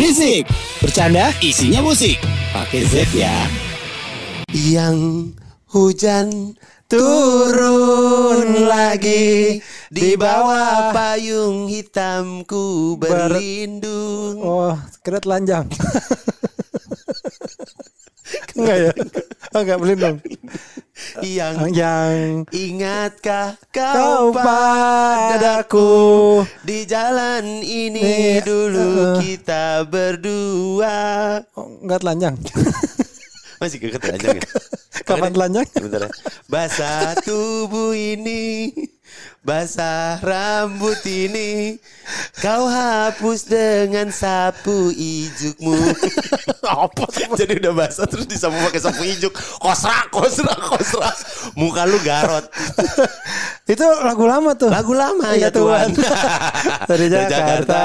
Berisik. Bercanda isinya musik. Pakai Z ya. Yang hujan turun lagi di bawah payung hitamku berlindung. Oh, kira telanjang. enggak ya? Oh, enggak berlindung. Yang Yang ingatkah kau kau padaku di jalan ini Nih, dulu eh. kita berdua. oh, enggak telanjang. Masih keket aja ya? Kapan telanjang? Bentar ya. Basah tubuh ini Basah rambut ini Kau hapus dengan sapu ijukmu Apa Jadi udah basah terus disapu pakai sapu ijuk Kosrak, kosrak, kosrak Muka lu garot Itu lagu lama tuh. Lagu lama ya Iya, Tuhan Dari Dari Jakarta.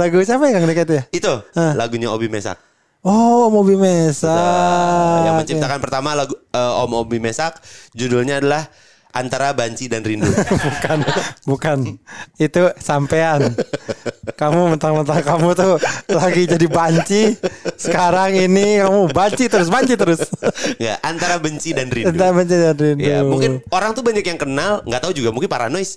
lagu siapa yang dekat ya? Itu Hah. lagunya Obi Mesak Oh, Mobi Mesa. yang Oke. menciptakan pertama lagu eh, Om Obi Mesak Judulnya adalah Antara Banci dan Rindu bukan, bukan. Itu sampean. Kamu mentang-mentang kamu tuh lagi jadi banci. Sekarang ini kamu banci terus, banci terus. ya antara benci dan rindu. Entah banci dan rindu. Ya, mungkin orang tuh banyak yang kenal, nggak tahu juga mungkin paranoid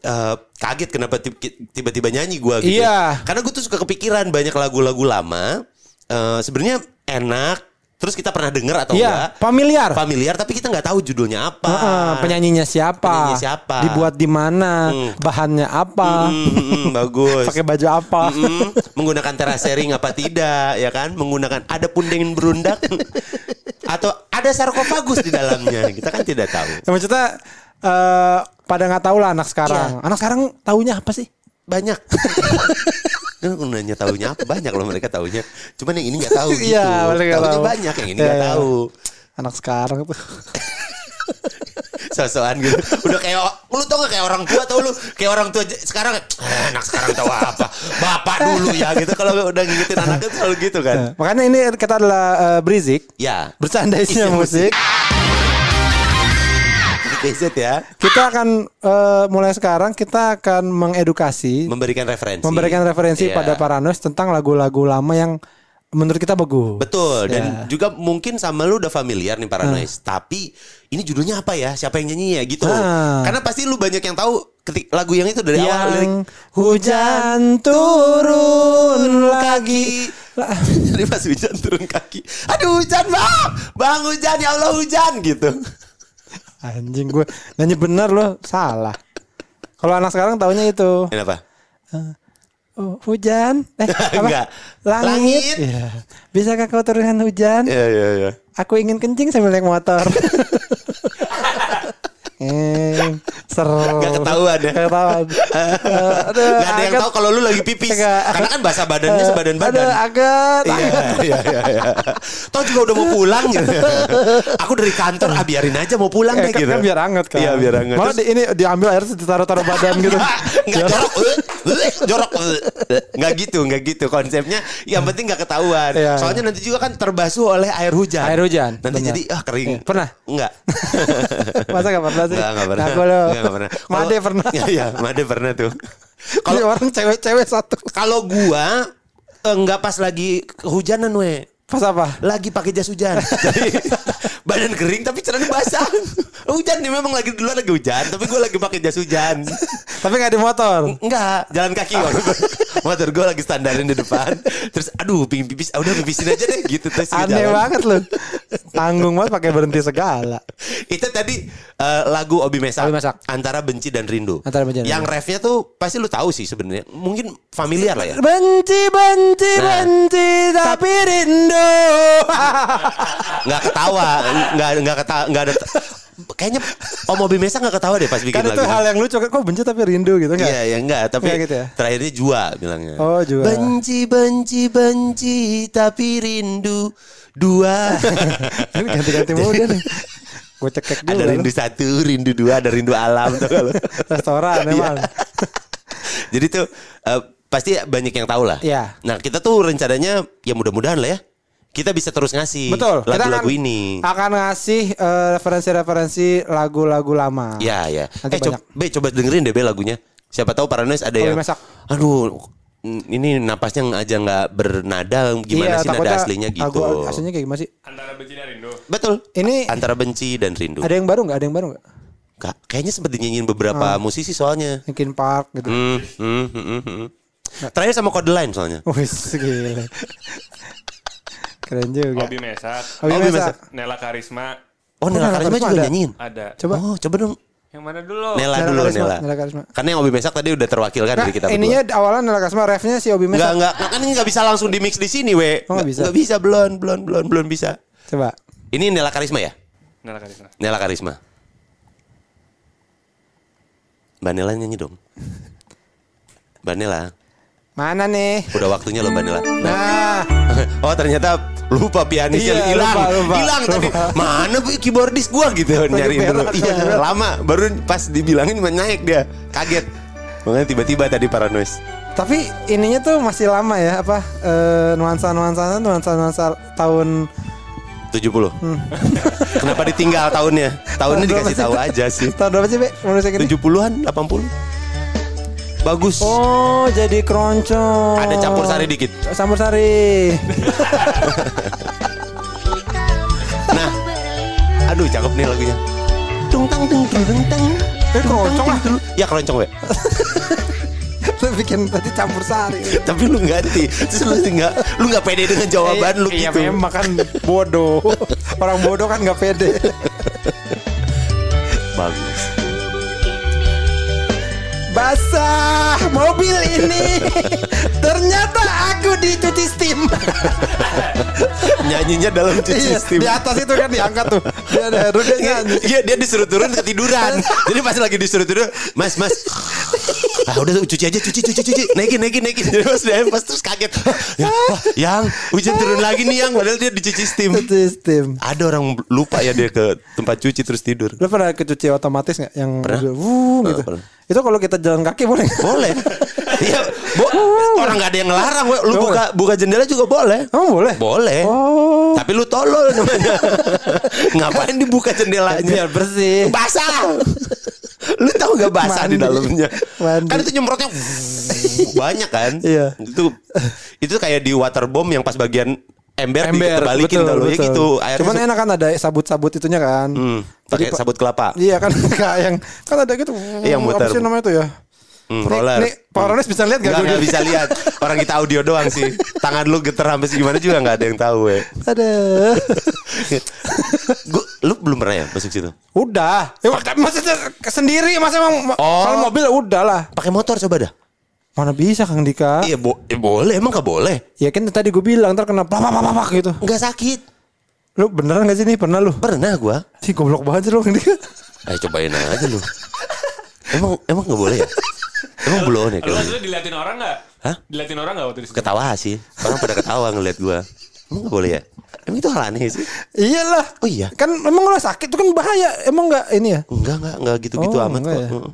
eh, kaget kenapa ti- tiba-tiba nyanyi gua gitu. Iya. Karena gue tuh suka kepikiran banyak lagu-lagu lama eh, sebenarnya enak, terus kita pernah denger atau Iya, enggak? familiar. Familiar tapi kita nggak tahu judulnya apa. Heeh, penyanyinya siapa? Penyanyi siapa? Dibuat di mana? Hmm. Bahannya apa? Hmm, hmm, hmm, bagus. Pakai baju apa? Mm-mm. menggunakan terasering apa tidak ya kan menggunakan ada pundengin berundak atau ada sarkofagus di dalamnya kita kan tidak tahu Ya, maksudnya eh pada nggak tahu lah anak sekarang. Iya. Anak sekarang taunya apa sih? banyak kan nanya tahunya apa? Banyak loh mereka tahunya cuman yang ini nggak tahu gitu. Iya, mereka nggak tahunya tahu. banyak yang ini Iya, nggak iya. tahu. Anak sekarang tuh. sosokan gitu. Udah kayak lu tau gak kayak orang tua tau lu? Kayak orang tua sekarang eh, anak sekarang tahu apa? Bapak dulu ya gitu. Kalau udah ngingetin anaknya selalu gitu kan. Makanya ini kita adalah eh, Brizik. ya. Bercanda isinya Isinya musik. KZ ya Kita akan eh, mulai sekarang kita akan mengedukasi, memberikan referensi memberikan referensi Iya. pada para noise tentang lagu-lagu lama yang menurut kita bagus. Betul dan Ya. juga mungkin sama lu udah familiar nih Paranoid. Tapi ini judulnya apa ya? Siapa yang nyanyi ya gitu. Ah. Karena pasti lu banyak yang tahu ketik lagu yang itu dari awal lirik Yang hujan turun lagi. Jadi pas hujan turun kaki. Aduh hujan bang, bang hujan ya Allah hujan gitu. Anjing gue nyanyi bener loh, salah. Kalau anak sekarang taunya itu. Kenapa? Oh, hujan. Eh, apa? Enggak. Langit. Langit. Iya. Bisakah kau turunkan hujan? Iya iya iya. Aku ingin kencing sambil naik motor. eh, seru. Gak ketahuan ya. Gak ketahuan. Eh, aduh, Gak ada yang tahu kalau lu lagi pipis. Enggak. Karena kan bahasa badannya sebadan badan. Aduh, agak. Iya, iya, iya, iya. Toh juga udah mau pulang gitu. Aku dari kantor, ah biarin aja mau pulang Eh, deh gitu. kan biar anget kan. Iya, biar anget. Malah Terus- di, ini diambil air ditaruh-taruh badan gitu. Enggak jorok, eh, eh, jorok, eh. nggak gitu, nggak gitu konsepnya. Yang penting nggak ketahuan. Iya, Soalnya nanti juga kan terbasuh oleh air hujan. Air hujan, Nanti jadi ah kering. Iya. Pernah? Enggak. Masa gak pernah sih? Enggak, enggak pernah. Nah, Enggak, enggak pernah. Made pernah. Iya, iya, Made pernah tuh. Kalau orang cewek-cewek satu. kalau gua eh, nggak pas lagi kehujanan we. Pas apa? Lagi pakai jas hujan. Jadi badan kering tapi celana basah. Hujan nih memang lagi dulu lagi hujan, tapi gue lagi pakai jas hujan. Tapi gak di motor. Enggak, jalan kaki waktu. Motor gue lagi standarin di depan. Terus aduh pingin pipis, ah, udah pipisin aja deh gitu terus Aneh jalan. banget loh. Tanggung banget pakai berhenti segala. Itu tadi eh, lagu Obi Mesak, Obi Mesak. antara benci dan rindu. Antara benci Yang refnya tuh pasti lu tahu sih sebenarnya. Mungkin familiar lah ya. Benci, benci, Nah. benci, tapi rindu. Nggak ketawa, nggak nggak ketawa, nggak ada. Kayaknya Om Obi Mesak nggak ketawa deh pas bikin kan itu lagu. hal yang lucu kan. Kok benci tapi rindu gitu kan? Iya, ya enggak, tapi Nggak gitu ya? terakhirnya jua bilangnya. Oh, jua. Benci, benci, benci, tapi rindu dua. Ini ganti-ganti mode nih. Gue cekek dulu. ada rindu satu, rindu dua, ada rindu alam tuh kalau. Restoran emang. Iya. Jadi tuh eh, pasti banyak yang tahu lah. Iya. Nah kita tuh rencananya ya mudah-mudahan lah ya kita bisa terus ngasih Betul. Lagu-lagu ini. Akan ngasih eh, referensi-referensi lagu-lagu lama. Ya ya. Nanti Eh coba, banyak. Be, coba dengerin deh Be lagunya. Siapa tahu Paranoid ada Obi yang. Mesak. Aduh ini napasnya aja nggak bernada gimana sih nada Iya, aslinya gitu. lagu aslinya kayak gimana sih? Antara benci dan rindu. Betul. Ini- antara benci dan rindu. Ada yang baru nggak? Ada yang baru nggak? Kak, kayaknya sempat dinyanyiin beberapa musisi soalnya. Linkin Park gitu. Hmm, hmm, hmm, hmm, hmm. Terakhir sama kode lain soalnya. Wih, gila. Keren juga. Obi Mesak. Obi Mesak. Nela Karisma. Oh, Nela Nela Karisma juga ada? nyanyiin. Ada. Coba. Oh, coba dong. Yang mana dulu? Nela, Nela dulu Karisma, Nela. Nela Karisma. Karena yang Obi Mesak tadi udah terwakilkan dari kita berdua. ininya awalnya Nela Karisma, refnya si Obi Enggak, Mesak. enggak. Kan ini enggak bisa langsung di mix di sini, we. Oh, nggak bisa? Nggak bisa, belum, belum, belum, belum bisa. Coba. Ini Nela Karisma ya? Nela Karisma. Nela Karisma. Mbak Nela nyanyi dong. Mbak Nela. Mana nih? Udah waktunya loh Mbak Nela. Nah, Oh ternyata lupa pianisnya Iya, hilang, hilang tadi. Mana bu keyboardis gua gitu nyariin dulu. Iya lama baru pas dibilangin naik dia kaget. Makanya tiba-tiba tadi paranoid. tapi ininya tuh masih lama ya apa eh, nuansa-nuansa nuansa-nuansa tahun 70 Kenapa ditinggal tahunnya? Tahunnya dikasih sih? tahu aja sih. tahun berapa sih, Be? Menurut saya gini? 70-an, 80. Bagus. Oh, jadi keroncong. Ada campur sari dikit. Campur sari. Nah, aduh cakep nih lagunya. Tung tang tung tung tung tang. Eh, keroncong lah. Ya keroncong we. Lu bikin tadi campur sari. Tapi lu ganti. Terus lu nggak lu nggak pede dengan jawaban lu iya, gitu. memang kan bodoh. Orang bodoh kan nggak pede. Bagus. Basah mobil ini. Ternyata aku dicuci steam. Nyanyinya dalam cuci Iya, steam. di atas itu kan diangkat tuh. Dia ada dia nyanyi. Iya dia disuruh turun ketiduran. Jadi pas lagi disuruh turun, Mas Mas, ah udah cuci aja cuci cuci cuci, naikin naikin naikin. Jadi pas dia pas terus kaget, ya, wah, yang hujan turun lagi nih yang, padahal dia dicuci steam. Cuci steam. Ada orang lupa ya dia ke tempat cuci terus tidur. Lu pernah kecuci otomatis nggak yang Pernah. wuh, gitu? pernah. Itu kalau kita jalan kaki boleh? Boleh. Iya, bo- orang nggak ada yang ngelarang, we. lu Boleh. buka buka jendela juga boleh. Oh boleh. Boleh. Oh. Tapi lu tolol namanya. Ngapain dibuka jendelanya? Biar bersih. basah. Lu tahu gak basah di Mandi. dalamnya? Mandi. Kan itu nyemprotnya banyak kan? Iya. Itu itu kayak di waterbomb yang pas bagian ember, Ember, dibalikin betul, ya betul. gitu. Airnya Cuman enak kan ada sabut-sabut itunya kan. Hmm, pakai sabut kelapa. Iya kan kayak yang kan ada gitu. Iya, muter. Apa sih namanya itu ya? Hmm, Nih- roller. Nih, Pak Rones bisa lihat gak? enggak bisa lihat. Orang kita audio doang sih. Tangan lu geter sampai segimana juga nggak ada yang tahu ya. Ada. Gua, lu belum pernah ya masuk situ? Udah. Ya, maksudnya sendiri masa emang Oh. kalau mobil udah lah. Pakai motor coba dah. Mana bisa Kang Dika? Iya, bo- eh, boleh. Emang gak boleh? Ya kan tadi gue bilang ntar kena papak gitu. Nggak sakit. Lu beneran gak sih nih pernah lu? Pernah gua. Sih goblok banget sih lu Kang Dika. Ayo cobain aja lu. Emang emang nggak boleh ya? Emang belum ya? Lu kalau waktu itu diliatin orang nggak? Hah? Diliatin orang nggak waktu di situ? Ketawa sih. Orang pada ketawa ngeliat gua. Emang nggak boleh ya? Emang itu hal aneh sih? Iyalah. Oh iya. Kan emang lu sakit itu kan bahaya. Emang gak ini ya? Enggak enggak enggak gitu-gitu Oh, amat kok. ya? Heeh.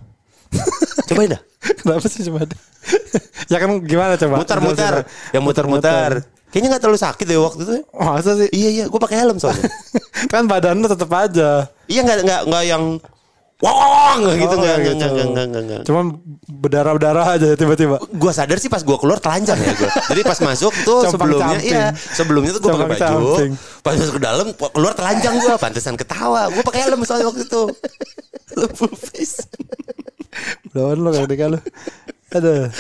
Cobain dah. Kenapa sih ada? ya kan gimana coba? Mutar-mutar. Yang mutar-mutar. Kayaknya nggak terlalu sakit deh waktu itu. Masa sih? Iya iya, gua pakai helm soalnya. kan badan lu tetap aja. iya nggak nggak nggak yang wong gitu Oh, nggak nggak nggak gitu. nggak nggak nggak nggak. Cuma berdarah-darah aja tiba-tiba. Gua sadar sih pas gua keluar telanjang ya gua. Jadi pas masuk tuh sebelumnya iya, sebelumnya tuh gua pakai baju. Pas masuk ke dalam keluar telanjang gua, pantesan ketawa. Gua pakai helm soalnya waktu itu. Lu full face. Lawan kalau Dika lu. Aduh.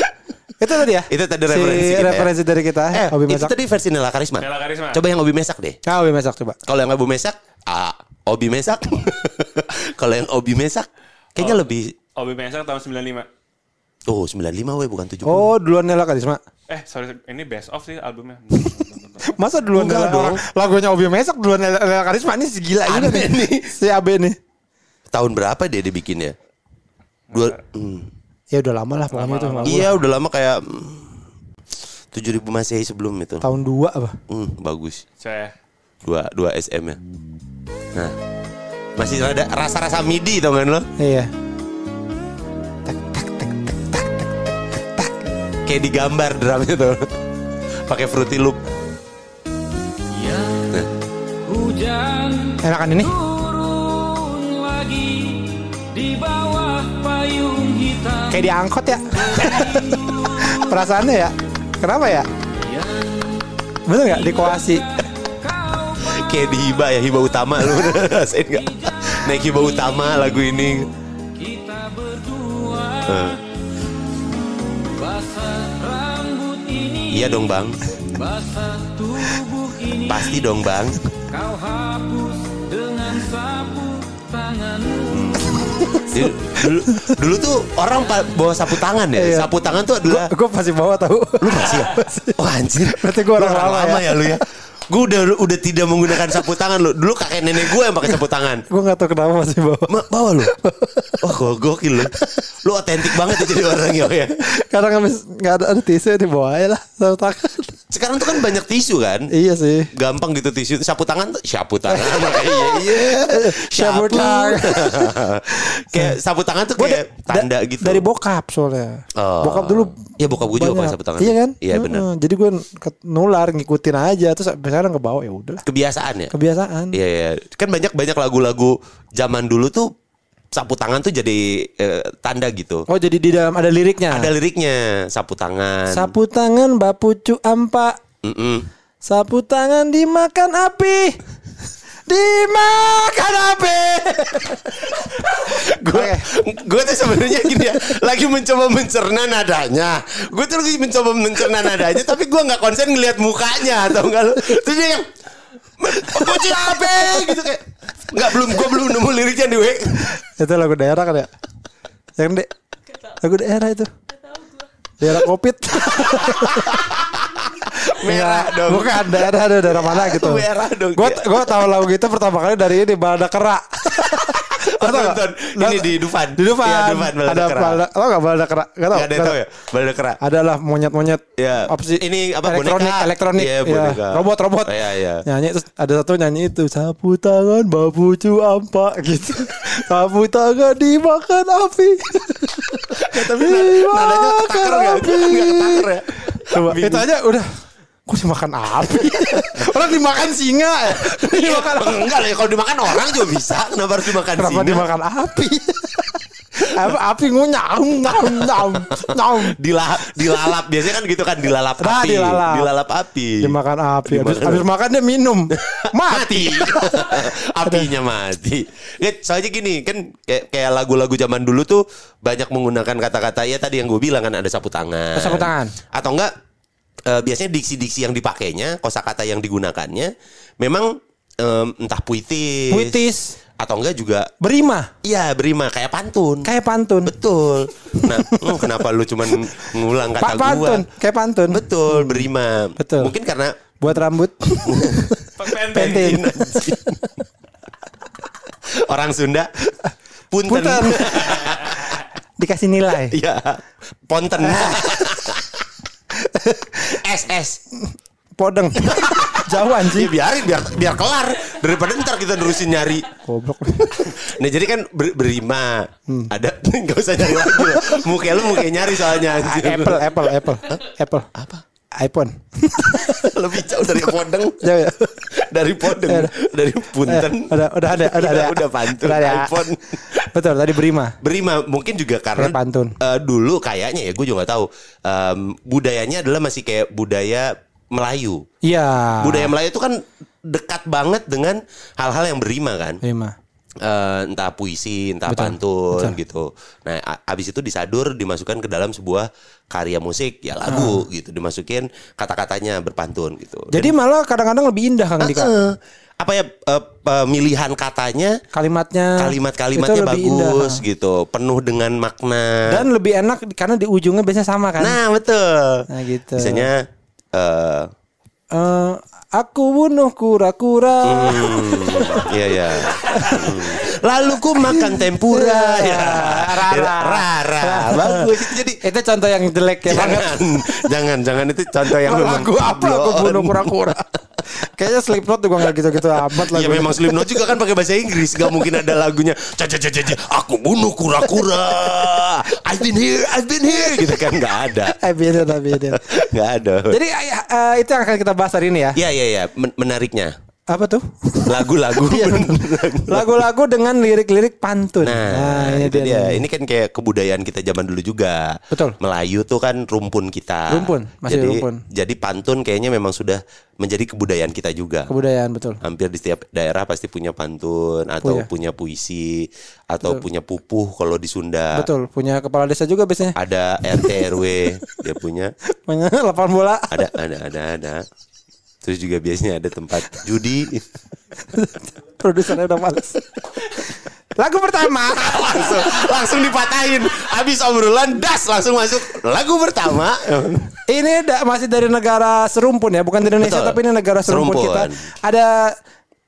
Itu tadi ya? Itu tadi Si referensi kita ya. referensi dari kita. Eh, Obi itu Mesak. tadi versi Nela Karisma. Nela Karisma. Coba yang Obi Mesak deh. Ah, Obi Mesak coba. Kalau yang Obi Mesak, ah, Obi Mesak. Kalau yang Obi Mesak, kayaknya Oh. lebih Obi Mesak tahun 95. Oh 95 we bukan 70 Oh, duluan Nela Karisma. Eh sorry ini best of sih albumnya. Masa duluan Enggak Nela dong. Lagunya Obi Mesak duluan Nela, Nela Karisma ini si gila juga Aneh nih. Si Abe nih. Tahun berapa dia dibikin ya? Dua, hmm. Ya udah lama lah pokoknya. Itu. Lama. Iya udah lama kayak hmm, 7000 Masehi sebelum itu. Tahun 2 apa? hmm, Bagus. Saya Dua, dua SM ya. Nah Masih ada rasa-rasa midi tau kan lo? Iya. Kayak digambar drumnya tuh. Pakai Fruity Loop. Enakan ini? Kayak diangkot ya. Perasaannya ya. Kenapa ya? Bener nggak dikoasi? Kayak di Hiba ya Hiba Utama lu rasain nggak? Naik Hiba Utama lagu ini. Eh. Iya dong bang. Pasti dong bang. Hmm. Dulu, dulu, dulu tuh orang bawa sapu tangan ya. Iya. Sapu tangan tuh adalah Gue masih bawa tahu. Lu masih ya? Oh anjir. Berarti gua orang Lu lama ya. lu ya. Gue udah udah tidak menggunakan sapu tangan lu. Dulu kakek nenek gue yang pakai sapu tangan. Gue nggak tahu kenapa masih bawa. Ma, bawa lu. Oh go- gokil lu. Lu otentik banget ya jadi orang ya. ya. Kadang habis nggak ada, ada tisu dibawa aja lah sama tangan. Sekarang tuh kan banyak tisu kan. iya sih. Gampang gitu tisu. Sapu tangan tuh sapu tangan. iya iya. Sapu tangan. kayak sapu tangan tuh kayak da- tanda da- gitu. Dari bokap soalnya. Oh. Bokap dulu. Iya, bokap gua juga pakai sapu tangan. Iya kan? Iya, benar. Jadi gue nular ngikutin aja terus sekarang ke bawah ya udah. Kebiasaan ya. Kebiasaan. Iya iya. Kan banyak banyak lagu-lagu zaman dulu tuh sapu tangan tuh jadi eh, tanda gitu. Oh jadi di dalam ada liriknya. Ada liriknya sapu tangan. Sapu tangan bapucu ampa. Mm-mm. Sapu tangan dimakan api. Dimakan api. Gue gue tuh sebenarnya gini ya, lagi mencoba mencerna nadanya. Gue tuh lagi mencoba mencerna nadanya, tapi gue nggak konsen ngelihat mukanya atau enggak. Terus dia yang Bocil apa gitu kayak nggak belum gue belum nemu liriknya di itu lagu daerah kan ya? Yang dek. Lagu daerah itu. Daerah kopit. Merah Enggak, dong. Bukan daerah ada daerah mana gitu. Merah dong, Gue gue tahu lagu gitu pertama kali dari ini Balada Kera. Lo tau nggak? nonton. Ini di Dufan. Di Dufan. Iya, Dufan, Balada ada Kera. Balada, lo gak Balada Kera? Gak tau. Gak ada yang tahu ya? Balada kera. Adalah monyet-monyet. Ya. Apa sih? Ini apa, Elektronik, boneka? elektronik. Iya, Iya, boneka. Robot, robot. Oh, iya, iya. Nyanyi terus ada satu nyanyi itu sapu tangan babucu ampa gitu. sapu tangan dimakan api. Tapi nadanya ketakar nggak? api. Nggak ketakar ya? Coba itu aja udah. Kok dimakan api? Orang dimakan singa ya. dimakan api. Enggak lah, kalau dimakan orang juga bisa. Kenapa harus dimakan Kenapa singa? dimakan api? Apa api ngunyam nyam nyam nyam. Dila, dilalap biasanya kan gitu kan dilalap Nah, api dilalap. api Dimakan api. Dimakan- habis makan dia minum. Mati. apinya mati soalnya gini kan kayak, kayak lagu-lagu zaman dulu tuh banyak menggunakan kata-kata ya tadi yang gue bilang kan ada sapu tangan Sapu tangan. atau enggak eh, biasanya diksi-diksi yang dipakainya kosakata yang digunakannya memang em, entah puitis Puitis. atau enggak juga Berima. iya berima kayak pantun Kayak pantun. Betul. Nah, hmm, kenapa lu cuman ngulang kata Pak pantun. gua? Kayak pantun. Betul, berima. Betul. Mungkin karena Buat rambut. Pentin. Pentin. orang Sunda punten. Punten. Dikasih nilai. Iya. Ponten. SS. Podeng. Jauh Ya anjing. biarin biar biar kelar daripada ntar kita terusin nyari. Goblok. Nah jadi kan ber- berima Hmm. ada nggak usah nyari lagi. Muka lu muka nyari soalnya anjir. Apple, Apple, Apple. Apple. Apa? iPhone. Lebih jauh dari podeng. Jauh ya? dari podeng, dari punten. Eh, udah, udah ada, udah ada. udah pantun Udah ada. iPhone. Betul, tadi berima. Berima mungkin juga karena pantun. eh, dulu kayaknya ya gue juga nggak tahu em, budayanya adalah masih kayak budaya Melayu. Iya. Budaya Melayu itu kan dekat banget dengan hal-hal yang berima kan. Berima. Eh, entah puisi, entah Betul, pantun betul. gitu. Nah, abis itu disadur dimasukkan ke dalam sebuah karya musik ya lagu Ah. gitu, dimasukin kata-katanya berpantun gitu. Jadi malah kadang-kadang lebih indah Kang Dika. Eh, apa ya eh, pemilihan katanya Kalimatnya kalimat-kalimatnya lebih indah. bagus gitu, penuh dengan makna. Dan lebih enak karena di ujungnya biasanya sama kan. nah, betul. Nah, gitu. Misalnya eh Eh, aku bunuh kura-kura. hmm, iya ya. Hmm. Lalu ku makan tempura ya. Rara. Rara. Bagus. Jadi Itu contoh yang jelek ya jangan, jangan, jangan itu contoh yang memang Lagu apa aku bunuh kura-kura. Kayaknya Slipknot juga gak gitu-gitu amat lagu. Ya memang Slipknot juga kan pakai bahasa Inggris, gak mungkin ada lagunya. Caca caca caca, aku bunuh kura-kura. I've been here, I've been here, gitu kan nggak ada, Eh beda beda. nggak ada. Jadi eh, itu yang akan kita bahas hari ini ya. Ya ya ya, men- menariknya. Apa tuh? Lagu-lagu. Iya, Lagu-lagu dengan lirik-lirik pantun. Nah, itu dia. Ini kan kayak kebudayaan kita zaman dulu juga. Betul. Melayu tuh kan rumpun kita. Rumpun, masih jadi, rumpun. Jadi pantun kayaknya memang sudah menjadi kebudayaan kita juga. Kebudayaan betul. Hampir di setiap daerah pasti punya pantun atau punya, puisi atau punya pupuh kalau di Sunda. Betul. Punya kepala desa juga biasanya. Ada RT RW dia punya. Punya lapangan bola. Ada ada ada ada. Terus juga biasanya ada tempat judi. Produsernya udah males. Lagu pertama. langsung langsung dipatahin. Habis obrolan das langsung masuk lagu pertama. Ini da- masih dari negara serumpun ya, bukan di Indonesia Betul. tapi ini negara serumpun, Serumpun. kita. Ada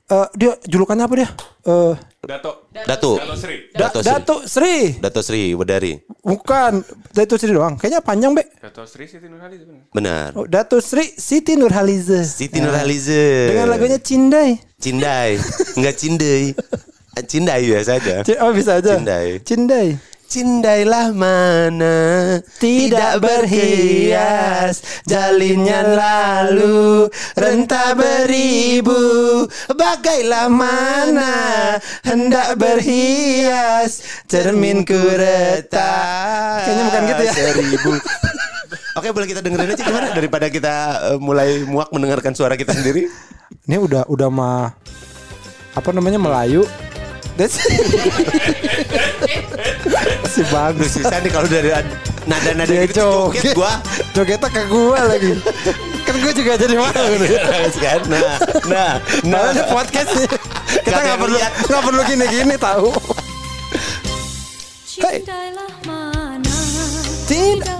eh, dia julukannya apa dia? Eh, Dato. Datu. Dato Sri. Da- Dato Sri. Datuk Sri. Dato Sri Wedari. Bukan Datuk Sri doang. Kayaknya panjang, Be. Dato Sri Siti Nurhaliza benar. Benar. Oh, Datuk Sri Siti Nurhaliza. Siti Nurhaliza. Dengan lagunya Cindai. Cindai. Enggak cindai. Cindai biasa aja. C- oh bisa aja. Cindai. Cindai. Cindailah mana? Tidak berhias Jalinnya lalu Rentah beribu. Bagailah mana? Hendak berhias Cerminku retak Kayaknya bukan gitu ya. Seribu. Oke boleh kita dengerin aja gimana? Daripada kita eh, mulai muak mendengarkan suara kita sendiri. Ini udah udah mah Apa namanya Melayu. That's Si bagus susah nih kalau dari ad- nada-nada Dia gitu joget joget gua. Jogetnya ke gua lagi Kan gua juga jadi malu nih kan? Nah, nah, nah. Nah, ini podcast nih. Kita nggak perlu nggak perlu gini-gini tahu. Mana Cinta.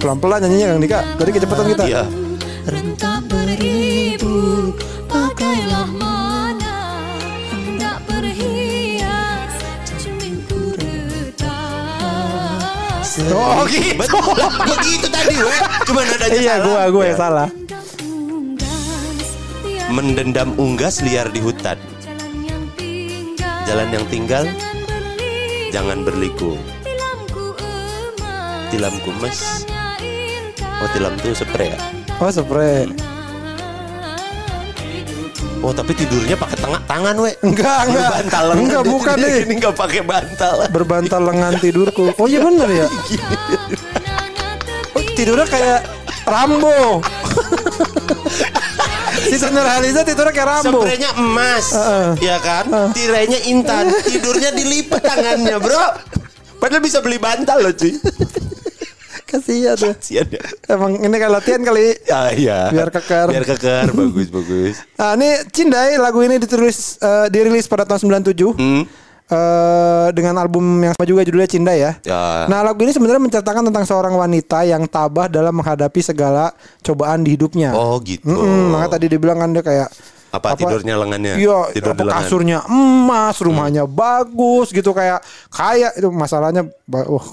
Pelan-pelan nyanyinya Kang Dika. Tadi kecepatan kita. Iya. Beribu Pakailah Oh gitu. Begitu tadi, we. Cuma nadanya Iya, salah. gua gua yang Ya. salah. Mendendam unggas liar di hutan. Jalan yang tinggal yang Jangan berliku. Tilamku emas Oh, tilam tuh spray ya? Oh, spray. Oh, tapi tidurnya pakai tengah tangan, we. Enggak, enggak. Berbantal lengan. Enggak, bukan nih. Ini enggak pakai bantal. Berbantal lengan tidurku. Oh iya bener ya. Oh, tidurnya kayak Rambo. si Nurhaliza tidurnya kayak Rambo. Spraynya emas, Heeh. ya kan? Tirainya intan, tidurnya dilipat tangannya, bro. Padahal bisa beli bantal loh, cuy. Kasihan tuh. Sian ya. Emang ini kan latihan kali. Ah, iya. Biar keker. Biar keker, bagus, bagus. Nah, ini Cindai lagu ini ditulis eh, dirilis pada tahun 97. Hmm. eh, dengan album yang sama juga judulnya Cindai ya. Ya. Nah, lagu ini sebenarnya menceritakan tentang seorang wanita yang tabah dalam menghadapi segala cobaan di hidupnya. Oh, gitu. Mm-mm, maka tadi dibilang kan dia kayak Apa, tidurnya lengannya? Iya, Tidur apa. Hmm. kasurnya emas, rumahnya bagus gitu kayak kaya itu masalahnya wah,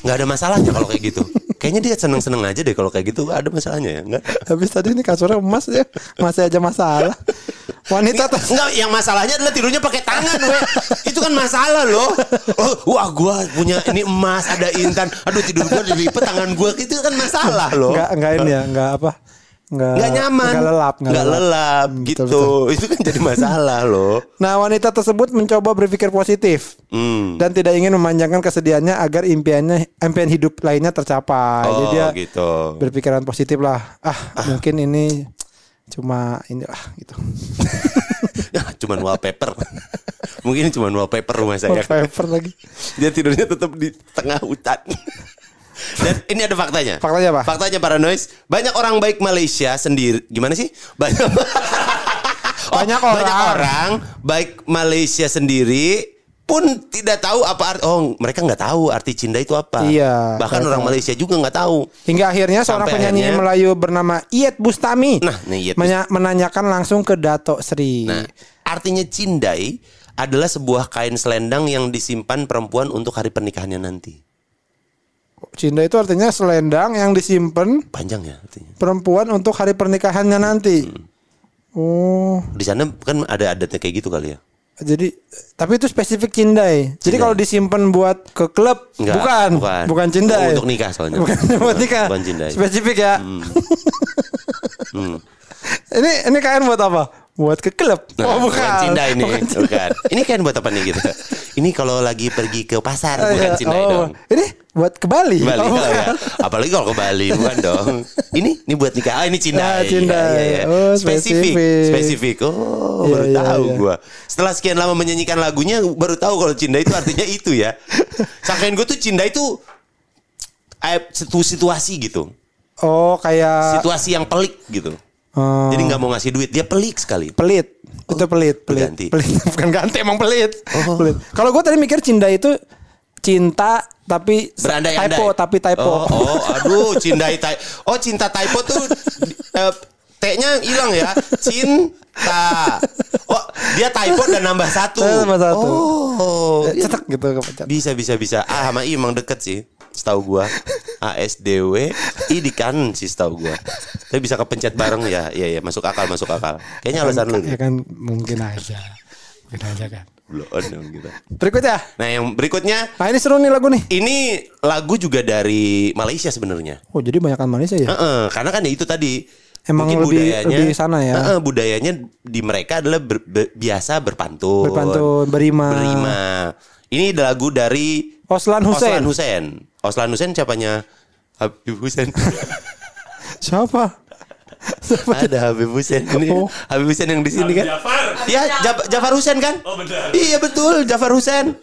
Nggak ada masalahnya kalau kayak gitu. Kayaknya dia seneng-seneng aja deh kalau kayak gitu. Nggak ada masalahnya ya, enggak? habis tadi ini kasurnya emas ya, masih aja masalah. Wanita tuh Enggak, yang masalahnya adalah tidurnya pakai tangan, we. Itu kan masalah loh. Oh, wah, gua punya ini emas, ada intan. Aduh, tidur gua dilipat tangan gua itu kan masalah loh. Enggak enggak ini ya, enggak apa? Enggak Nggak nyaman. Enggak lelap, Nggak lelap, Hmm, gitu. betul, Itu kan jadi masalah loh. Nah, wanita tersebut mencoba berpikir positif Hmm. dan tidak ingin memanjangkan kesedihannya agar impiannya impian hidup lainnya tercapai. Jadi Oh, dia gitu. berpikiran positif lah. Ah, mungkin ini cuma ini lah gitu. Ya, cuman wallpaper. Mungkin cuman wallpaper rumah saya. Wallpaper lagi. Dia tidurnya tetap di tengah hutan. Dan ini ada faktanya. Faktanya apa? Faktanya para noise, banyak orang baik Malaysia sendiri. Gimana sih? Banyak Oh, Banyak orang. Banyak orang baik Malaysia sendiri pun tidak tahu apa arti oh mereka nggak tahu arti cinta itu apa Iya, bahkan nggak orang. Malaysia juga nggak tahu Hingga akhirnya seorang Sampai penyanyi akhirnya- Melayu bernama Iyet Bustami Nah, nih Iyet menya- menanyakan langsung ke Dato Sri. nah artinya cindai adalah sebuah kain selendang yang disimpan perempuan untuk hari pernikahannya nanti Cinta itu artinya selendang yang disimpan panjang ya artinya perempuan untuk hari pernikahannya nanti. Hmm. Oh, di sana kan ada adatnya kayak gitu kali ya jadi tapi itu spesifik cindai. Jadi Cindai. kalau disimpan buat ke klub Enggak, bukan, bukan. bukan cindai. Untuk nikah soalnya. Bukan buat nikah. Bukan cindai. Spesifik ya. Hmm. Ini ini kain buat apa? Buat ke klub. Nah, oh bukan. Cinda ini, Bukan Cinda. bukan. Ini kan buat apa nih gitu? Ini kalau lagi pergi ke pasar Oh, bukan iya. Cinda Oh, dong. Ini buat ke Bali. Bali Oh, oh, bukan. ya. Apalagi kalau ke Bali bukan dong. Ini ini buat nikah. Ah, ini Cinda. Ah, Cinda. Iya, iya, iya. Oh, spesifik. spesifik. Oh, Iya, baru iya, tahu iya. gua. Setelah sekian lama menyanyikan lagunya baru tahu kalau Cinda itu artinya itu ya. Sangkain gue tuh Cinda itu eh, situ- situasi gitu. Oh kayak Situasi yang pelik gitu. Eh, Jadi nggak mau ngasih duit, dia pelik sekali. pelit. itu pelit, pelit. ganti. Pelit. Bukan ganti emang pelit. Oh. Pelit. Kalau gue tadi mikir cinta itu cinta tapi Berandai-andai. typo tapi typo. Oh, oh aduh, cindai tai. Oh, cinta typo tuh eh, T-nya hilang ya. Cinta. Oh, dia typo dan nambah satu. Nambah satu. Oh. Cetek gitu. Bisa bisa bisa. A sama I emang deket sih. Setahu gua. A S D W I di kanan sih setahu gua. Tapi bisa kepencet bareng ya. Iya iya masuk akal masuk akal. Kayaknya alasan lu. Ya kan mungkin aja. Mungkin aja kan. Belum dong gitu. Berikutnya. Nah, yang berikutnya Nah ini seru nih lagu nih. ini lagu juga dari Malaysia sebenarnya. Oh jadi banyakan Malaysia ya? Heeh, karena kan ya itu tadi Emang mungkin lebih- budayanya lebih sana ya? Heeh, budayanya di mereka adalah ber- be- biasa berpantun. Berpantun, berima. Berima. Ini lagu dari Oslan Hussein. Oslan Hussein. Oslan Hussein siapanya Habib Hussein. Siapa? Ada Habib Hussein ini. Oh. Habib Hussein yang di sini kan? Jafar. Iya, Jaf- Jafar Hussein kan? Oh, benar. Iya betul, Jafar Hussein.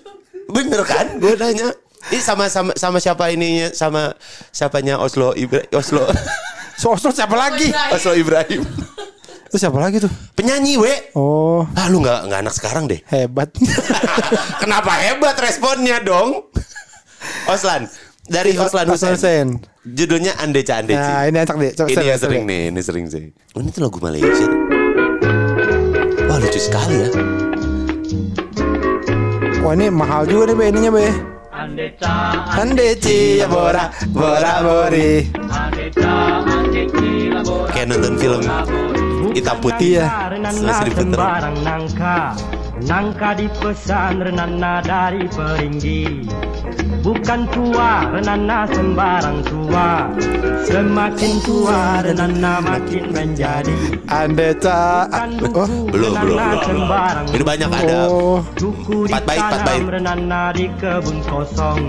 Bener kan? Gue nanya. Ini sama sama sama siapa ininya sama siapanya Oslo Ibra Oslo So, so siapa lagi? Oslo Ibrahim. Itu siapa lagi tuh? Penyanyi, we. Oh Ah, lu nggak nggak anak sekarang deh. hebat. Kenapa hebat responnya dong? Oslan dari Oslan Hussein. Judulnya Andeca Andeci. Nah ini enak deh. Coba ini yang sering nih, ini sering sih. Oh, ini tuh lagu Malaysia. Wah lucu sekali ya. Wah ini mahal juga nih be ininya be. Andeci ya bora bora bori. Kayak nonton film hitam putih. Sri Putra. sembarang nangka Nangka dipesan renana dari peringgi Bukan tua renana sembarang tua Semakin tua renana makin menjadi. Bukan Oh belum, belum, belum. sembarang Ini banyak ada. Empat bait, empat bait. ditanam renana di kebun kosong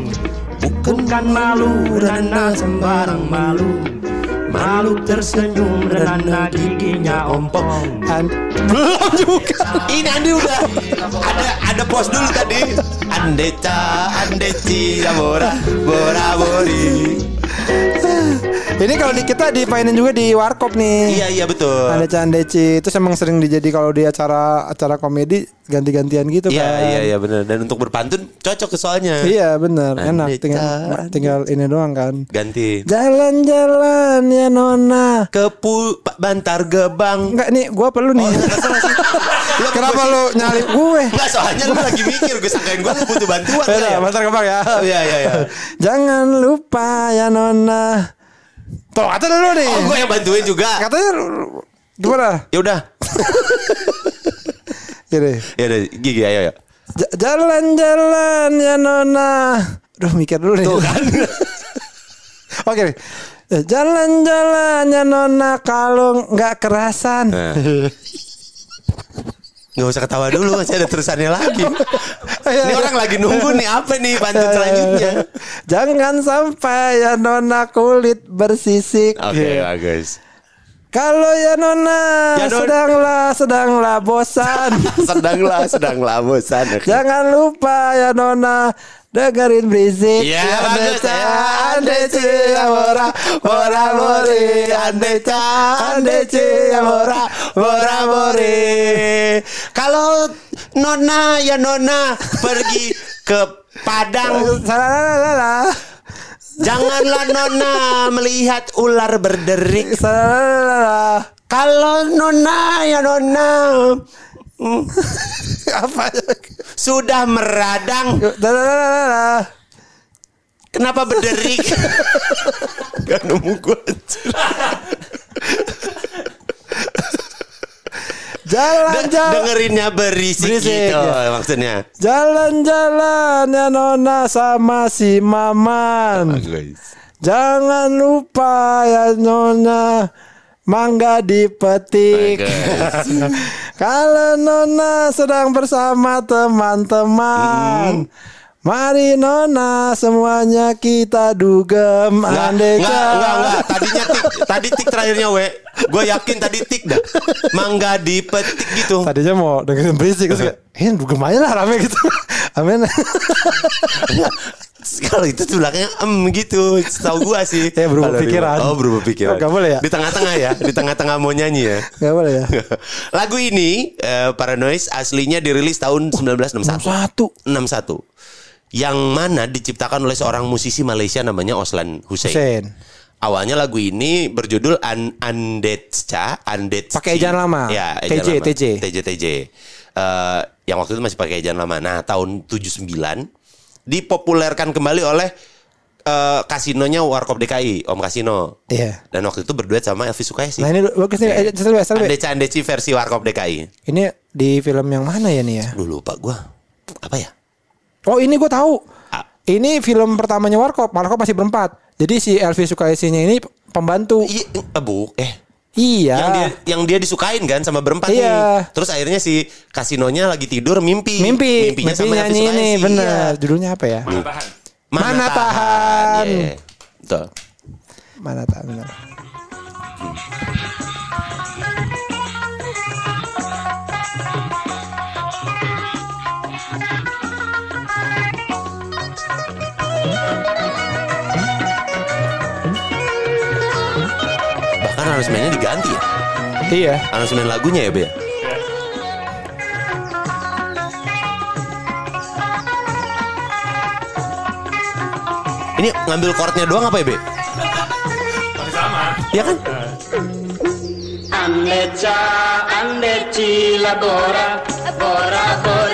Bukan Bukan malu renana sembarang malu Malu tersenyum renana giginya ompong belum juga. Ini Andi udah ada ada pos dulu tadi. Andeca, Andeci, ya bora, bora bori. Ini kalau di kita dimainin juga di warkop nih. Iya iya betul. Andeca Andeci itu emang sering dijadi kalau di acara acara komedi ganti-gantian gitu Iya kan. iya iya benar. Dan untuk berpantun cocok ke soalnya. Iya bener enak tinggal tinggal ini doang kan. Ganti. Jalan-jalan ya nona. Ke pu Bantar Gebang. Enggak nih gua perlu nih. Lu Kenapa lu nyari gue? Enggak soalnya lu lagi mikir gue sangkain gue lu butuh bantuan kali ya. bentar kebang ya. Iya iya iya. Jangan lupa ya nona. Tuh kata dulu nih. Oh gue yang bantuin juga. Katanya gimana? Ya udah. Ya udah gigi ayo ya. Jalan-jalan ya nona. Duh mikir dulu nih. Tuh kan. Oke. Jalan-jalan ya nona kalau nggak kerasan. Nah. Nggak usah ketawa dulu masih ada terusannya lagi. Iya, Ini iya. orang lagi nunggu nih apa nih pantun selanjutnya. Jangan sampai ya nona kulit bersisik. Oke bagus. Kalau ya nona Ya, Non. sedanglah sedanglah bosan. Sedanglah sedanglah bosan. Jangan lupa ya nona dengerin berisik. Iya, bagus, Andeca, ya. andeci, bora, bora, bori, andeca, andeci, bora, bora, bori. Kalau Nona ya Nona pergi ke Padang Salah, Janganlah Nona melihat ular berderik salah. Kalau Nona ya Nona hmm, Apa? Sudah meradang Salah. Kenapa berderik Gak nemu gue Jalan-jalan. Dengerinnya berisik, Berisik, gitu ya. maksudnya Jalan-jalan ya nona sama si Maman. Jangan lupa ya nona Mangga dipetik. Kalau Nona sedang bersama teman-teman. Mari Nona semuanya kita dugem andai enggak, kata- enggak, enggak. Tadinya tik, tadi tik terakhirnya we. Gue yakin tadi tik dah. Mangga dipetik gitu. Tadinya mau dengerin berisik terus kayak, eh dugem aja lah rame gitu. Amin. Kalau itu tuh belakangnya em gitu. Tahu gua sih. Ya, berubah pikiran. Oh, berubah pikiran. Nggak boleh ya? Di tengah-tengah ya. Di tengah-tengah mau nyanyi ya. Gak boleh ya. Lagu ini eh, Paranoid aslinya dirilis tahun 1961. 61. 61. Yang mana diciptakan oleh seorang musisi Malaysia namanya Oslan Hussein. Hussein. Awalnya lagu ini berjudul An Andetcha, Andetchi. Pakai ejaan lama. Ya, ejaan TJ, lama. TJ. TJ, TJ. Eh, yang waktu itu masih pakai ejaan lama. Nah, tahun 79 dipopulerkan kembali oleh eh, kasinonya Warkop DKI, Om Kasino. Iya. Dan waktu itu berduet sama Elvi Sukaisi. Nah ini bagus nih. Sel, Andetcha Andetchi versi Warkop DKI. Ini di film yang mana ya nih ya? Duh lupa gua. Apa ya? Oh ini gue tahu. Ah. Ini film pertamanya Warkop. Warkop masih berempat. Jadi si Elvi Sukaisinya ini pembantu. Iya, eh, bu, eh Iya. yang dia yang dia disukain kan sama berempat Iya. nih. Terus akhirnya si kasinonya lagi tidur mimpi. Mimpi, Mimpinya mimpi sama Elvi ini bener. iya. Judulnya apa ya? Mana tahan? Mana tahan. Iya. Betul. Mana tak benar. Bahkan aransemennya diganti ya. Iya. Aransemen lagunya ya, Be. ya? Ini ngambil chordnya doang apa ya, Be? Sama. Iya kan? Andeca, andeci la bora, bora bori.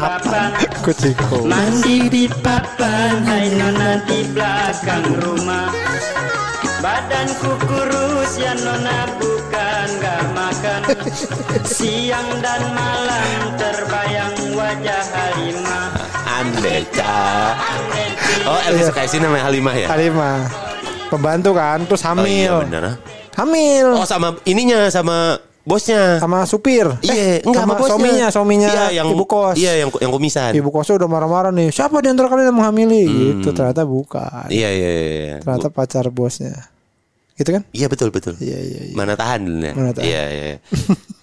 Papan. Kucingku. Mandi di papan, hai nona di belakang rumah. Badanku kurus ya nona bukan gak makan. Siang dan malam terbayang wajah Halimah. Andeca. Oh, Elvi Sukaisi namanya Halimah ya? Halimah. Pembantu kan, terus Oh iya hamil. benar. ah. hamil. Oh sama ininya sama bosnya. sama supir. Iya, Eh, enggak sama sama bosnya. suaminya, suaminya Iya, yang ibu kos. Iya, yang yang kumisan. Ibu kosnya udah marah-marah nih. Siapa di antara kalian yang menghamili? Gitu ternyata bukan. Iya, iya, iya. iya. Ternyata pacar bosnya. Gitu kan? Iya betul betul. Iya, iya, iya. Mana tahan dulu. Mana tahan. Iya iya.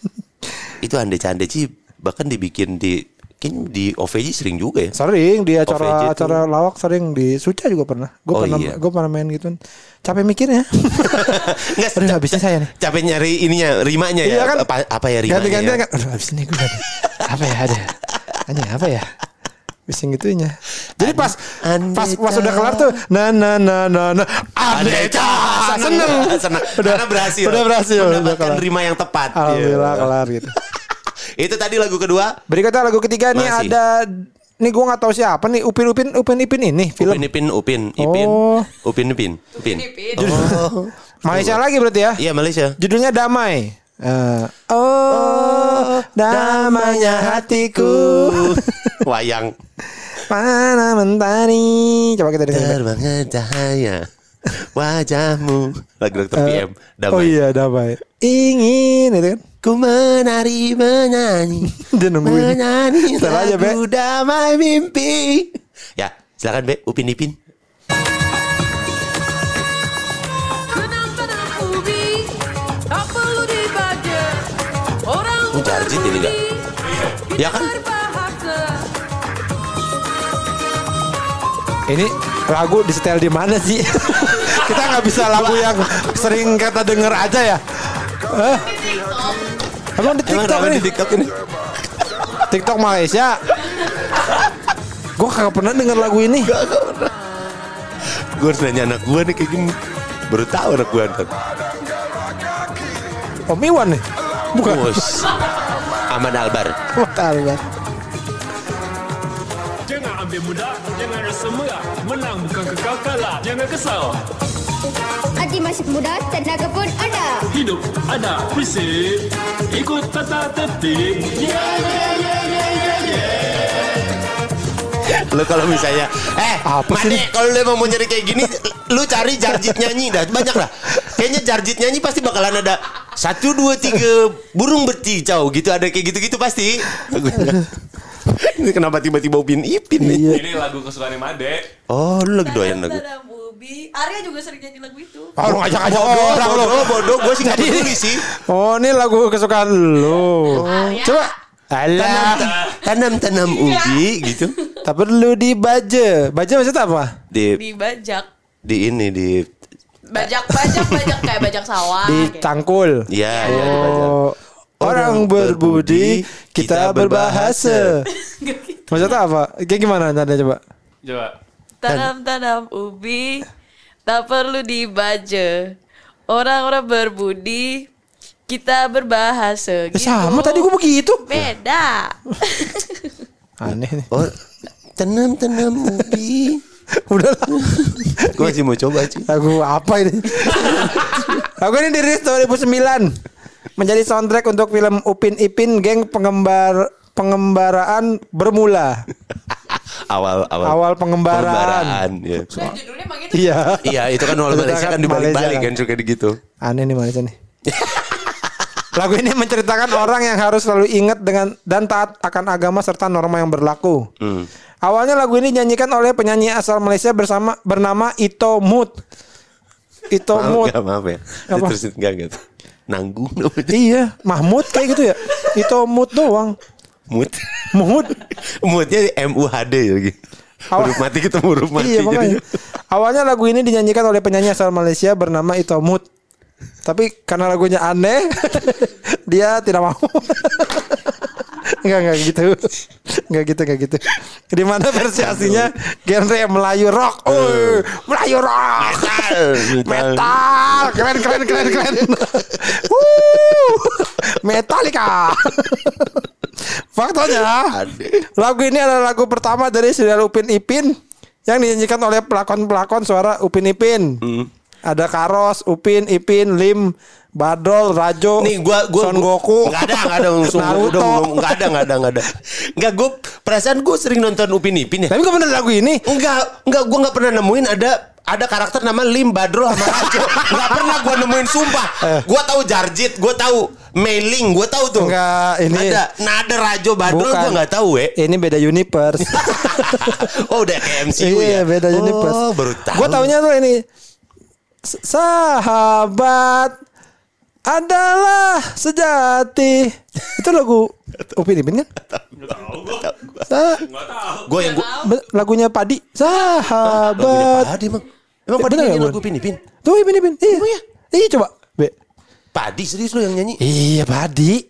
itu ande cande sih bahkan dibikin di kayaknya di OVJ sering juga ya. Sering di OVJ acara tuh. acara lawak sering di Suca juga pernah. Gue Oh, pernah iya. gue pernah main gitu. Capek mikirnya. Enggak Aduh habisnya saya nih. capek nyari ininya rimanya ya. Iya kan? Apa, apa ya rimanya? Ganti-ganti ya? kan. Aduh habis ini gue ada. Apa ya ada? Anjing apa ya? Bising gitunya. Jadi pas Ande- pas pas udah kelar tuh na na na na na Andeca seneng. seneng. Udah Karena berhasil. Udah berhasil. Udah kelar. rima yang tepat. Alhamdulillah Iya. kelar gitu. Itu tadi lagu kedua. Berikutnya lagu ketiga nih ada nih gue nggak tahu siapa nih Upin Upin Upin Ipin ini film Upin Ipin Upin Ipin Oh. Upin Ipin Upin. Oh. Malaysia lagi berarti ya. Iya Malaysia. Judulnya Damai. Eh, oh, damainya hatiku. Wayang. Mana mentari. Coba kita dengerin. Terbangnya cahaya wajahmu. Lagu Dr. PM. Damai. Oh iya damai. Ingin itu kan. Ku menari menyanyi Dia nungguin. Menyanyi Setel aja, Be. lagu damai mimpi Ya silakan Be Upin Ipin Kenapa dengan ubi Tak perlu dibaca Orang Oh, Jarjit ini nggak? berbudi, Ya kan? Ini lagu disetel di mana sih? kita nggak bisa lagu yang sering kita denger aja ya. Eh? Emang di Emang TikTok rame nih? di TikTok ini TikTok Malaysia. Gue kagak pernah denger lagu ini. Gue harus nanya anak gue nih kayak gini Baru tahu anak gue ntar Om Iwan nih. Bukan. Bos Aman Albar Tahu kan. Jangan ambil mudah, jangan rasa merah. Menang bukan kekal kalah, jangan kesal. Aji masih muda, tenaga pun ada. Hidup ada prinsip, ikut tata tertib. Yeah, yeah, yeah, yeah, yeah, yeah. Lu kalau misalnya eh Apa sih kalau lu mau nyari kayak gini lu cari Jarjit nyanyi dah banyak lah. Kayaknya Jarjit nyanyi pasti bakalan ada satu dua tiga burung berticau gitu ada kayak gitu-gitu pasti. Ini kenapa tiba-tiba Upin Ipin nih? Iya. Ini lagu kesukaan Made. Oh, lu lagi doyan lagu. Ubi. Arya juga sering nyanyi lagu itu. Oh, lu ngajak-ngajak Bodoh, orang lu. bodoh, bodoh. Gue sih gak Jadi- peduli sih. Oh, ini lagu kesukaan lu. Coba. Alah. Tanam-tanam ubi gitu. Tak perlu dibaje. Baje maksudnya apa? Di Di bajak. di ini di Bajak, bajak, bajak kayak bajak sawah. Di cangkul. ya ya di Banjar. Oh. Orang berbudi, kita berbahasa. Maksudnya apa? Kayak gimana nada coba? Coba. Tanam-tanam ubi tak perlu dibaje. Orang-orang berbudi, kita berbahasa. Eh, Gitu. Sama tadi gua begitu. Beda. Aneh nih. Oh, tanam-tanam ubi. Udah lah. Gue masih mau coba sih. Lagu apa ini? Lagu ini dirilis 2009 menjadi soundtrack untuk film Upin Ipin Geng Pengembar Pengembaraan Bermula. Awal awal Awal pengembaraan. ya. Judulnya emang gitu. Iya. Iya, itu kan awal Itu Malaysia kan kan dibalik-balik kan suka gitu. Aneh nih Malaysia nih. Lagu ini menceritakan orang yang harus selalu ingat dengan dan taat akan agama serta norma yang berlaku. Hmm. Awalnya lagu ini dinyanyikan oleh penyanyi asal Malaysia bersama bernama Ito Mut. Ito Maaf, Mut. gak, maaf ya. Apa? Terus enggak gitu. Nanggung namanya. Iya, Mahmud kayak gitu ya. Ito Mut doang. Mut. Muhud. Mutnya M U H D ya gitu. Awal- Huruf mati ketemu huruf mati. Iya jadinya. Awalnya lagu ini dinyanyikan oleh penyanyi asal Malaysia bernama Ito Mut. Tapi karena lagunya aneh, dia tidak mau. Enggak enggak gitu. Enggak gitu enggak gitu. Di mana versi aslinya genre Melayu rock. Oh, Melayu rock. Metal, Metal. Keren keren keren keren. Metallica. Faktanya, lagu ini adalah lagu pertama dari serial Upin Ipin yang dinyanyikan oleh pelakon-pelakon suara Upin Ipin. Ada Karos, Upin, Ipin, Lim, Badol, Rajo, Nih gua gua Son Goku, Enggak ada, enggak ada langsung Naruto. Enggak ada, enggak ada, enggak ada. Enggak gua perasaan gua sering nonton Upin Ipin ya. Tapi kok bener lagu ini? Enggak, enggak gua enggak pernah nemuin ada ada karakter nama Lim Badro sama Rajo. Enggak pernah gua nemuin sumpah. Gua tahu Jarjit, gua tahu Mailing, gua tahu tuh. Enggak, ini ada. Nah, ada Rajo Badro gua enggak tahu, we. Ini beda universe. oh, udah kayak MCU iya, ya. beda universe. Oh, baru tahu. Gue taunya tuh ini sahabat adalah sejati. Itu lagu Upin Ipin kan? Sa- Gua yang gua be- lagunya Padi. lagunya Sahabat. Padi emang. Emang Eh, Padi nyanyi lagu? Upin Ipin. Tuh Ipin Ipin. Iya. Iya coba. Be. Padi serius lu yang nyanyi? Iya Padi.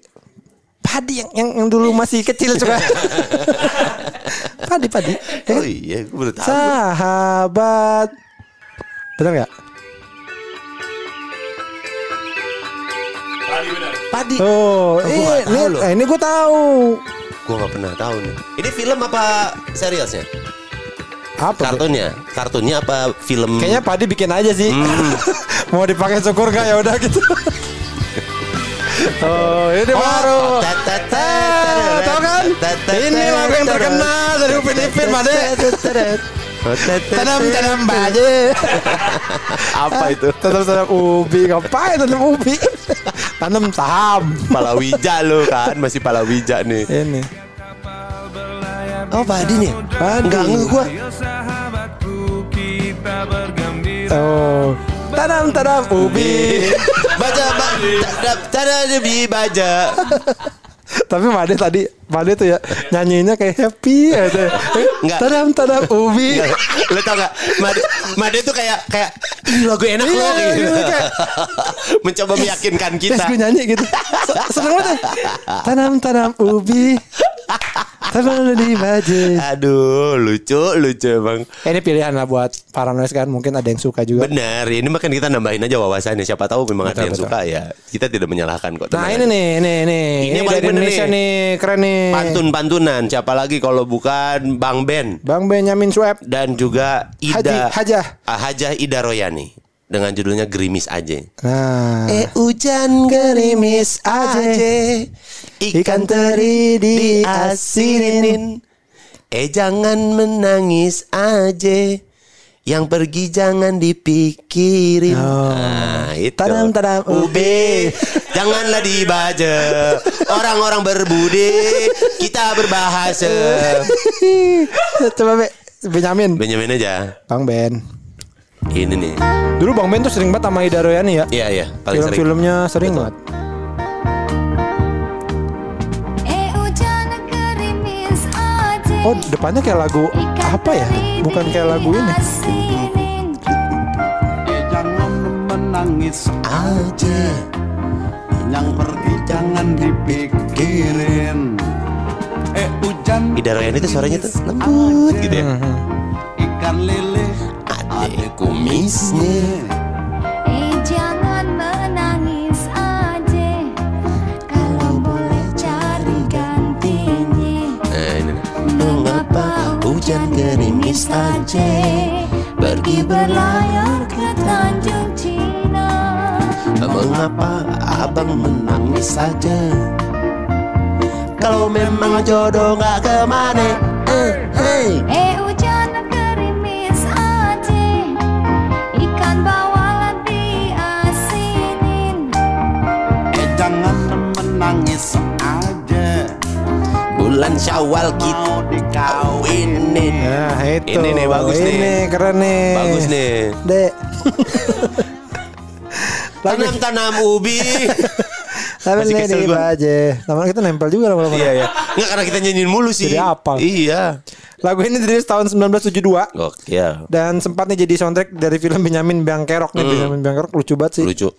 Padi yang yang, yang dulu masih kecil coba. Padi Padi. Ya Oh kan? iya, gua baru tahu. Sahabat. Bener nggak? Tadi benar. Padi. Oh, gua ini, nggak tahu ini, eh, ini gue tahu. Gua nggak pernah tahu nih. Ini film apa serialnya? Apa? Be? Kartunnya, kartunnya apa film? Kayaknya Padi bikin aja sih. Mau dipakai syukur gak ya udah gitu. oh, ini baru. Eh, tahu kan? Ini lagu yang terkenal dari Upin Ipin, Made. Tanam tanam baje. apa itu? Tanam tanam ubi. Ngapain tanam ubi? Tanam saham. Palawija lo kan, masih Palawija nih. Ini. Oh, Padi nih. Padi. Enggak nge gua. Oh. Tanam tanam ubi. Baca baca tada debi baca. Tapi Made tadi Made tuh ya nyanyinya kayak happy gitu. Enggak. Tanam tanam ubi. Lo tau gak? Made, Made tuh kayak kayak "Ih, lagu enak Iya, loh gitu. kayak- Mencoba meyakinkan Terus kita. gue nyanyi gitu Se- Seneng banget ya. Tanam-tanam ubi Di baje Aduh, lucu, lucu emang. Ini pilihan lah buat para noise kan Mungkin ada yang suka juga Benar, ini makan kita nambahin aja wawasannya. Siapa tahu memang ada Betul, yang betul. suka ya. Kita tidak menyalahkan kok. Nah ini aja. nih Ini ini Ini Ini yang paling dari Indonesia nih. nih Keren nih Pantun-pantunan. Siapa lagi kalau bukan Bang Ben Bang Benyamin Sueb dan juga Haji Ida Hajah Ah, Hajah Ida Royani dengan judulnya Gerimis aja. Nah Eh hujan gerimis aja Ikan teri diasinin Eh jangan menangis aja. Yang pergi jangan dipikirin. Nah, itu. Tadam, tadam, Ube, janganlah dibaca. Orang-orang berbudi, kita berbahasa. Coba Be, Benyamin. Benjamin aja. Bang Ben. Ini nih. Dulu Bang Ben tuh sering banget sama Ida Royani ya. Iya, iya, paling sering. Film-filmnya sering banget. Eh hujan gerimis aja Oh, depannya kayak lagu apa ya? Bukan kayak lagu ini. Eh jangan menangis aja Yang pergi jangan dipikirin Eh hujan Ida Royani tuh suaranya tuh lembut gitu ya. Ikan lele Ada kumisnya. Eh jangan menangis aja Kalau boleh cari gantinya ini nih. Mengapa hujan gerimis aja Pergi berlayar ke Tanjung Cina Mengapa abang menangis saja Kalau memang jodoh gak ke mana eh, hey. Eh Bulan syawal kita Mau dikawinin Nah, itu. Ini nih, bagus nih. Ini keren nih. Bagus nih Dek. Lagu Tanam-tanam ubi Tapi kesel di aja. Lama kita nempel juga lama-lama. Iya ya Nggak karena kita nyanyiin mulu sih Jadi hafal. Iya Lagu ini dirilis tahun 1972 Gokil dan sempat nih jadi soundtrack dari film Benyamin Bangkerok nih. Benyamin Bangkerok lucu banget sih. Hmm. Lucu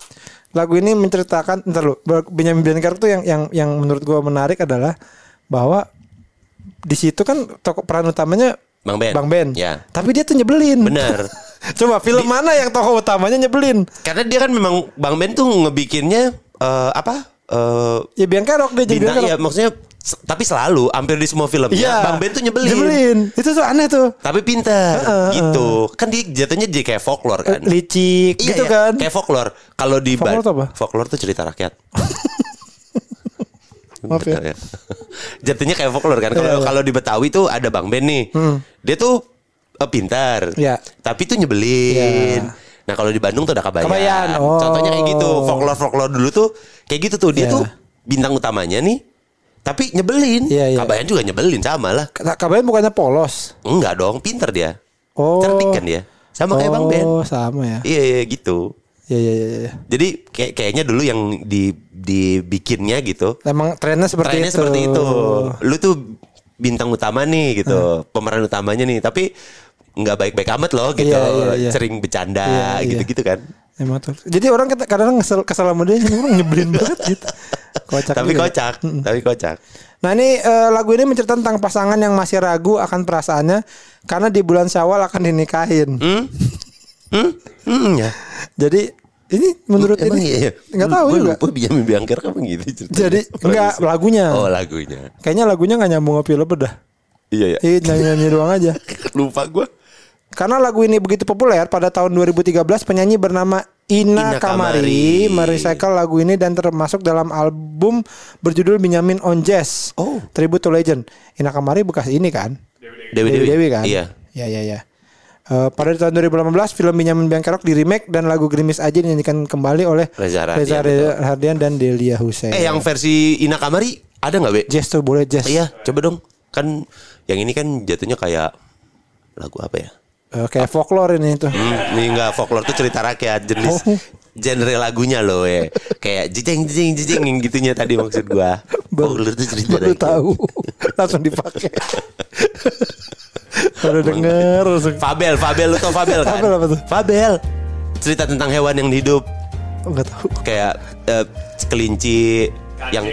Lagu ini menceritakan ntar lu Benyamin Bangkerok tuh yang yang yang menurut gua menarik adalah bahwa di situ kan tokoh peran utamanya Bang Ben Bang Ben. Ya Tapi dia tuh nyebelin. Bener Coba film mana yang tokoh utamanya nyebelin? Karena dia kan memang Bang Ben tuh ngebikinnya eh, Apa eh, Ya Bangkerok dia jadi bintang, ya, Maksudnya Tapi selalu Hampir di semua filmnya Iya. Bang Ben tuh nyebelin Nyebelin. Itu tuh aneh tuh. Tapi pintar Heeh, gitu. Kan dia jatuhnya jadi kayak folklore kan. Licik Iya, gitu iya, kan. Kayak folklore. Kalau di Folklore apa? Folklore tuh cerita rakyat. Maaf ya. Bener Jatuhnya kayak folklore kan. Kalau Iya, kalau di Betawi tuh ada Bang Ben nih. Dia tuh eh, pintar. Iya. Tapi tuh nyebelin. Nah kalau di Bandung tuh ada Kabayan. Kabayan, oh. Contohnya kayak gitu. Folklore-folklore dulu tuh kayak gitu tuh. Dia Iya. tuh bintang utamanya nih. Tapi nyebelin. Iya, iya. Kabayan juga nyebelin sama lah. Kabayan bukannya polos. Enggak dong, pintar dia. Oh. Cerdik kan dia. Sama kayak Bang Ben. Oh, sama ya. Iya, iya gitu. Iya iya iya. iya. Jadi kayak kayaknya dulu yang di dibikinnya gitu. Emang trennya seperti Trennya itu. seperti itu. Lu tuh bintang utama nih gitu, pemeran utamanya nih, tapi nggak baik-baik amat loh gitu. Iya, iya, iya. Sering bercanda Iya, iya. gitu-gitu kan. Emang tuh. Jadi orang kadang kesel kesel sama dia, orang nyebelin banget gitu. Kocak tapi juga. kocak, tapi kocak. Nah ini eh, lagu ini menceritakan tentang pasangan yang masih ragu akan perasaannya karena di bulan Syawal akan dinikahin. Hmm? Hmm? Hmm, ya. Jadi ini menurut Emang ini iya. nggak tahu juga. lupa Benjamin Biangker kan gitu ceritanya. Jadi enggak lagunya. Oh, lagunya. Kayaknya lagunya nggak nyambung ke film dah. Iya ya. Iya nyanyi-nyanyi doang aja. Lupa gua. Karena lagu ini begitu populer pada tahun 2013 penyanyi bernama Ina, Ina Kamari, Kamari. merecycle lagu ini dan termasuk dalam album berjudul Benyamin on Jazz. Oh. Tribute to Legend. Ina Kamari bekas ini kan? Dewi Dewi. Dewi kan? Iya. Ya ya ya. Eh, pada tahun 2018 film Benyamin Bangkerok di remake dan lagu Gerimis Aja dinyanyikan kembali oleh Reza Rahardian, Reza. Rahardian dan Delia Hussein. Eh yang versi Ina Kamari ada nggak be? jazz tuh boleh jazz. Iya, coba dong. Kan yang ini kan jatuhnya kayak lagu apa ya? Eh, kayak folklore ini tuh. Hmm, ini enggak folklore tuh cerita rakyat jenis Oh. genre lagunya loh ya. Kayak jijeng jijeng jijeng yang gitunya tadi maksud gua. Folklore tuh cerita Baru rakyat. tahu langsung dipakai. Baru denger. Fabel, Fabel lu tau Fabel kan? Fabel apa tuh? Fabel. Cerita tentang hewan yang hidup Enggak tahu. kayak eh, kelinci yang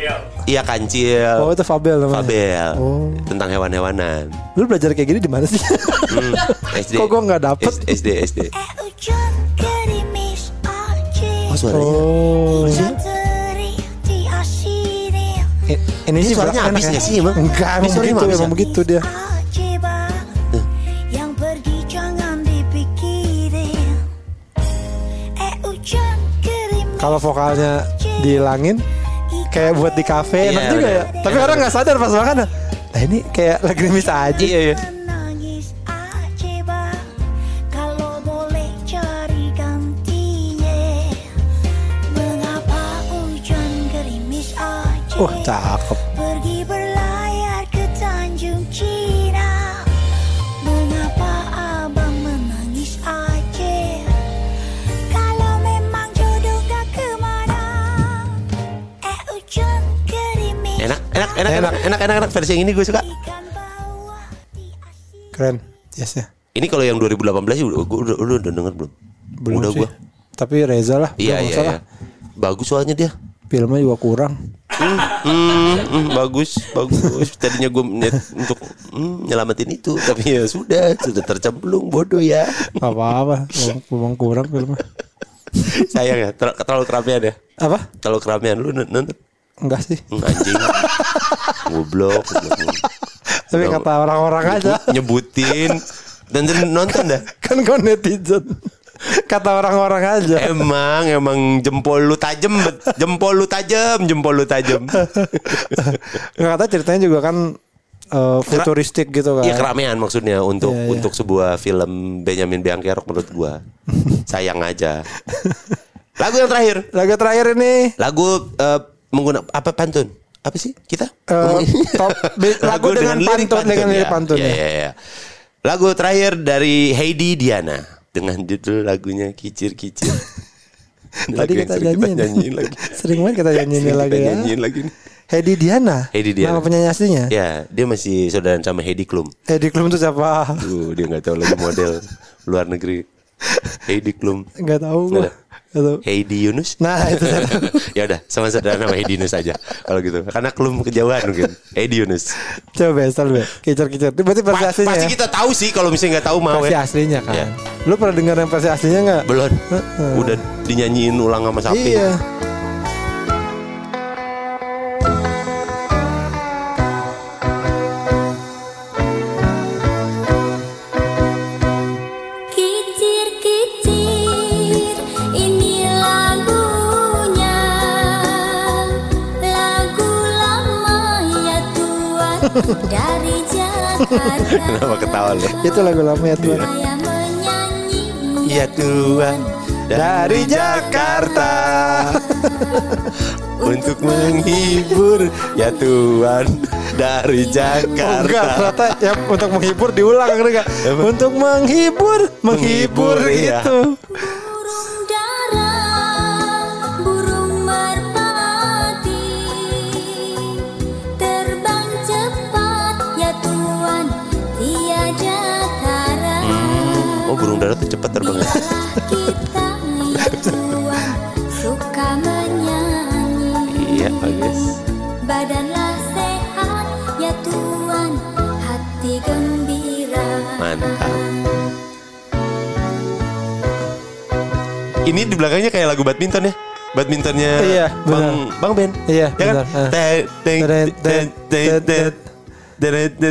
iya kancil. Oh itu Fabel namanya. Fabel. Oh. Tentang hewan-hewanan. Lu belajar kayak gini di mana sih? Hmm, SD. Kok gua nggak dapet? S- SD SD. Oh suaranya. Oh. Ini, Ini sih suaranya habis ya. nggak sih, emang? Enggak, Ini emang begitu, emang begitu dia. Kalau vokalnya dihilangin kayak buat di kafe enak Iya, juga bener. ya. Tapi orang nggak sadar pas makan. Nah, ini kayak lagi ngemis aja. Iya iya. Aja Kalau Enak, enak, enak, enak, enak, enak. Versi yang ini gue suka. Keren. Yes ya. Ini kalau yang 2018 sih udah, gue udah, udah, udah denger belum? Belum udah sih. gue. Tapi Reza lah. Iya, iya, iya. Bagus soalnya dia. Filmnya juga kurang. Hmm, hmm, hmm, bagus, bagus. Tadinya gue niat untuk hmm, nyelamatin itu, tapi ya sudah, sudah tercemplung bodoh ya. Gak apa-apa. Memang- kurang filmnya. Sayang ya, ter- terlalu keramaian ya. Apa? Terlalu keramaian lu nonton. Enggak sih. Hmm, anjing. Goblok. goblok. Tapi kata orang-orang aja. Nyebutin dan nonton dah. Kan gue netizen. Kata orang-orang aja. Emang emang jempol lu tajem, jempol lu tajem, jempol lu tajem. Nggak kata ceritanya juga kan eh, futuristik gitu kan. Iya keramaian maksudnya untuk Iya, iya. untuk sebuah film Benjamin Biangkerok menurut gua. Sayang aja. Lagu yang terakhir. Lagu terakhir ini Lagu eh, menggunakan apa pantun? Apa sih kita? Ngomongin- top, lagu dengan pantun, dengan lirik ya. pantun, Ya, ya. ya, ya. Lagu terakhir dari Heidi Diana dengan judul lagunya Kicir-kicir. Tadi lagu yang kita nyanyiin. nyanyiin lagi. Sering banget kita nyanyiin Sering lagu kita ya. nyanyiin lagi nih. Hedi Diana. Heidi Diana. Nama penyanyi aslinya. Ya, dia masih saudara sama Heidi Klum. Heidi Klum itu siapa? Tuh, dia nggak tahu lagi model luar negeri. Heidi Klum. Enggak tahu Nggak Nggak tahu. Heidi Yunus. Nah, itu ya udah, sama saudara nama Heidi Yunus aja. Kalau gitu. Karena Klum kejauhan mungkin. Heidi Yunus. Coba besar be. Kicir-kicir. Itu berarti versi Pa- aslinya pasti ya? kita tahu sih kalau misalnya nggak tahu mau Versi ya. aslinya kan. Iya. Lu pernah dengar yang versi aslinya enggak? Belum. Udah dinyanyiin ulang sama sapi. Iya. Dari Jakarta Kenapa ketawa lu? Itu lagu lama ya Tuhan. Saya menyanyi Ya Tuhan dari Jakarta untuk menghibur ya Tuhan dari Oh, Jakarta. enggak, ternyata ya untuk menghibur diulang enggak? Untuk menghibur, menghibur, Menghibur, iya. gitu. Di belakangnya kayak lagu badminton ya. Badmintonnya Iya, Bang Bang Ben. Iya, Ya kan? benar. Ah.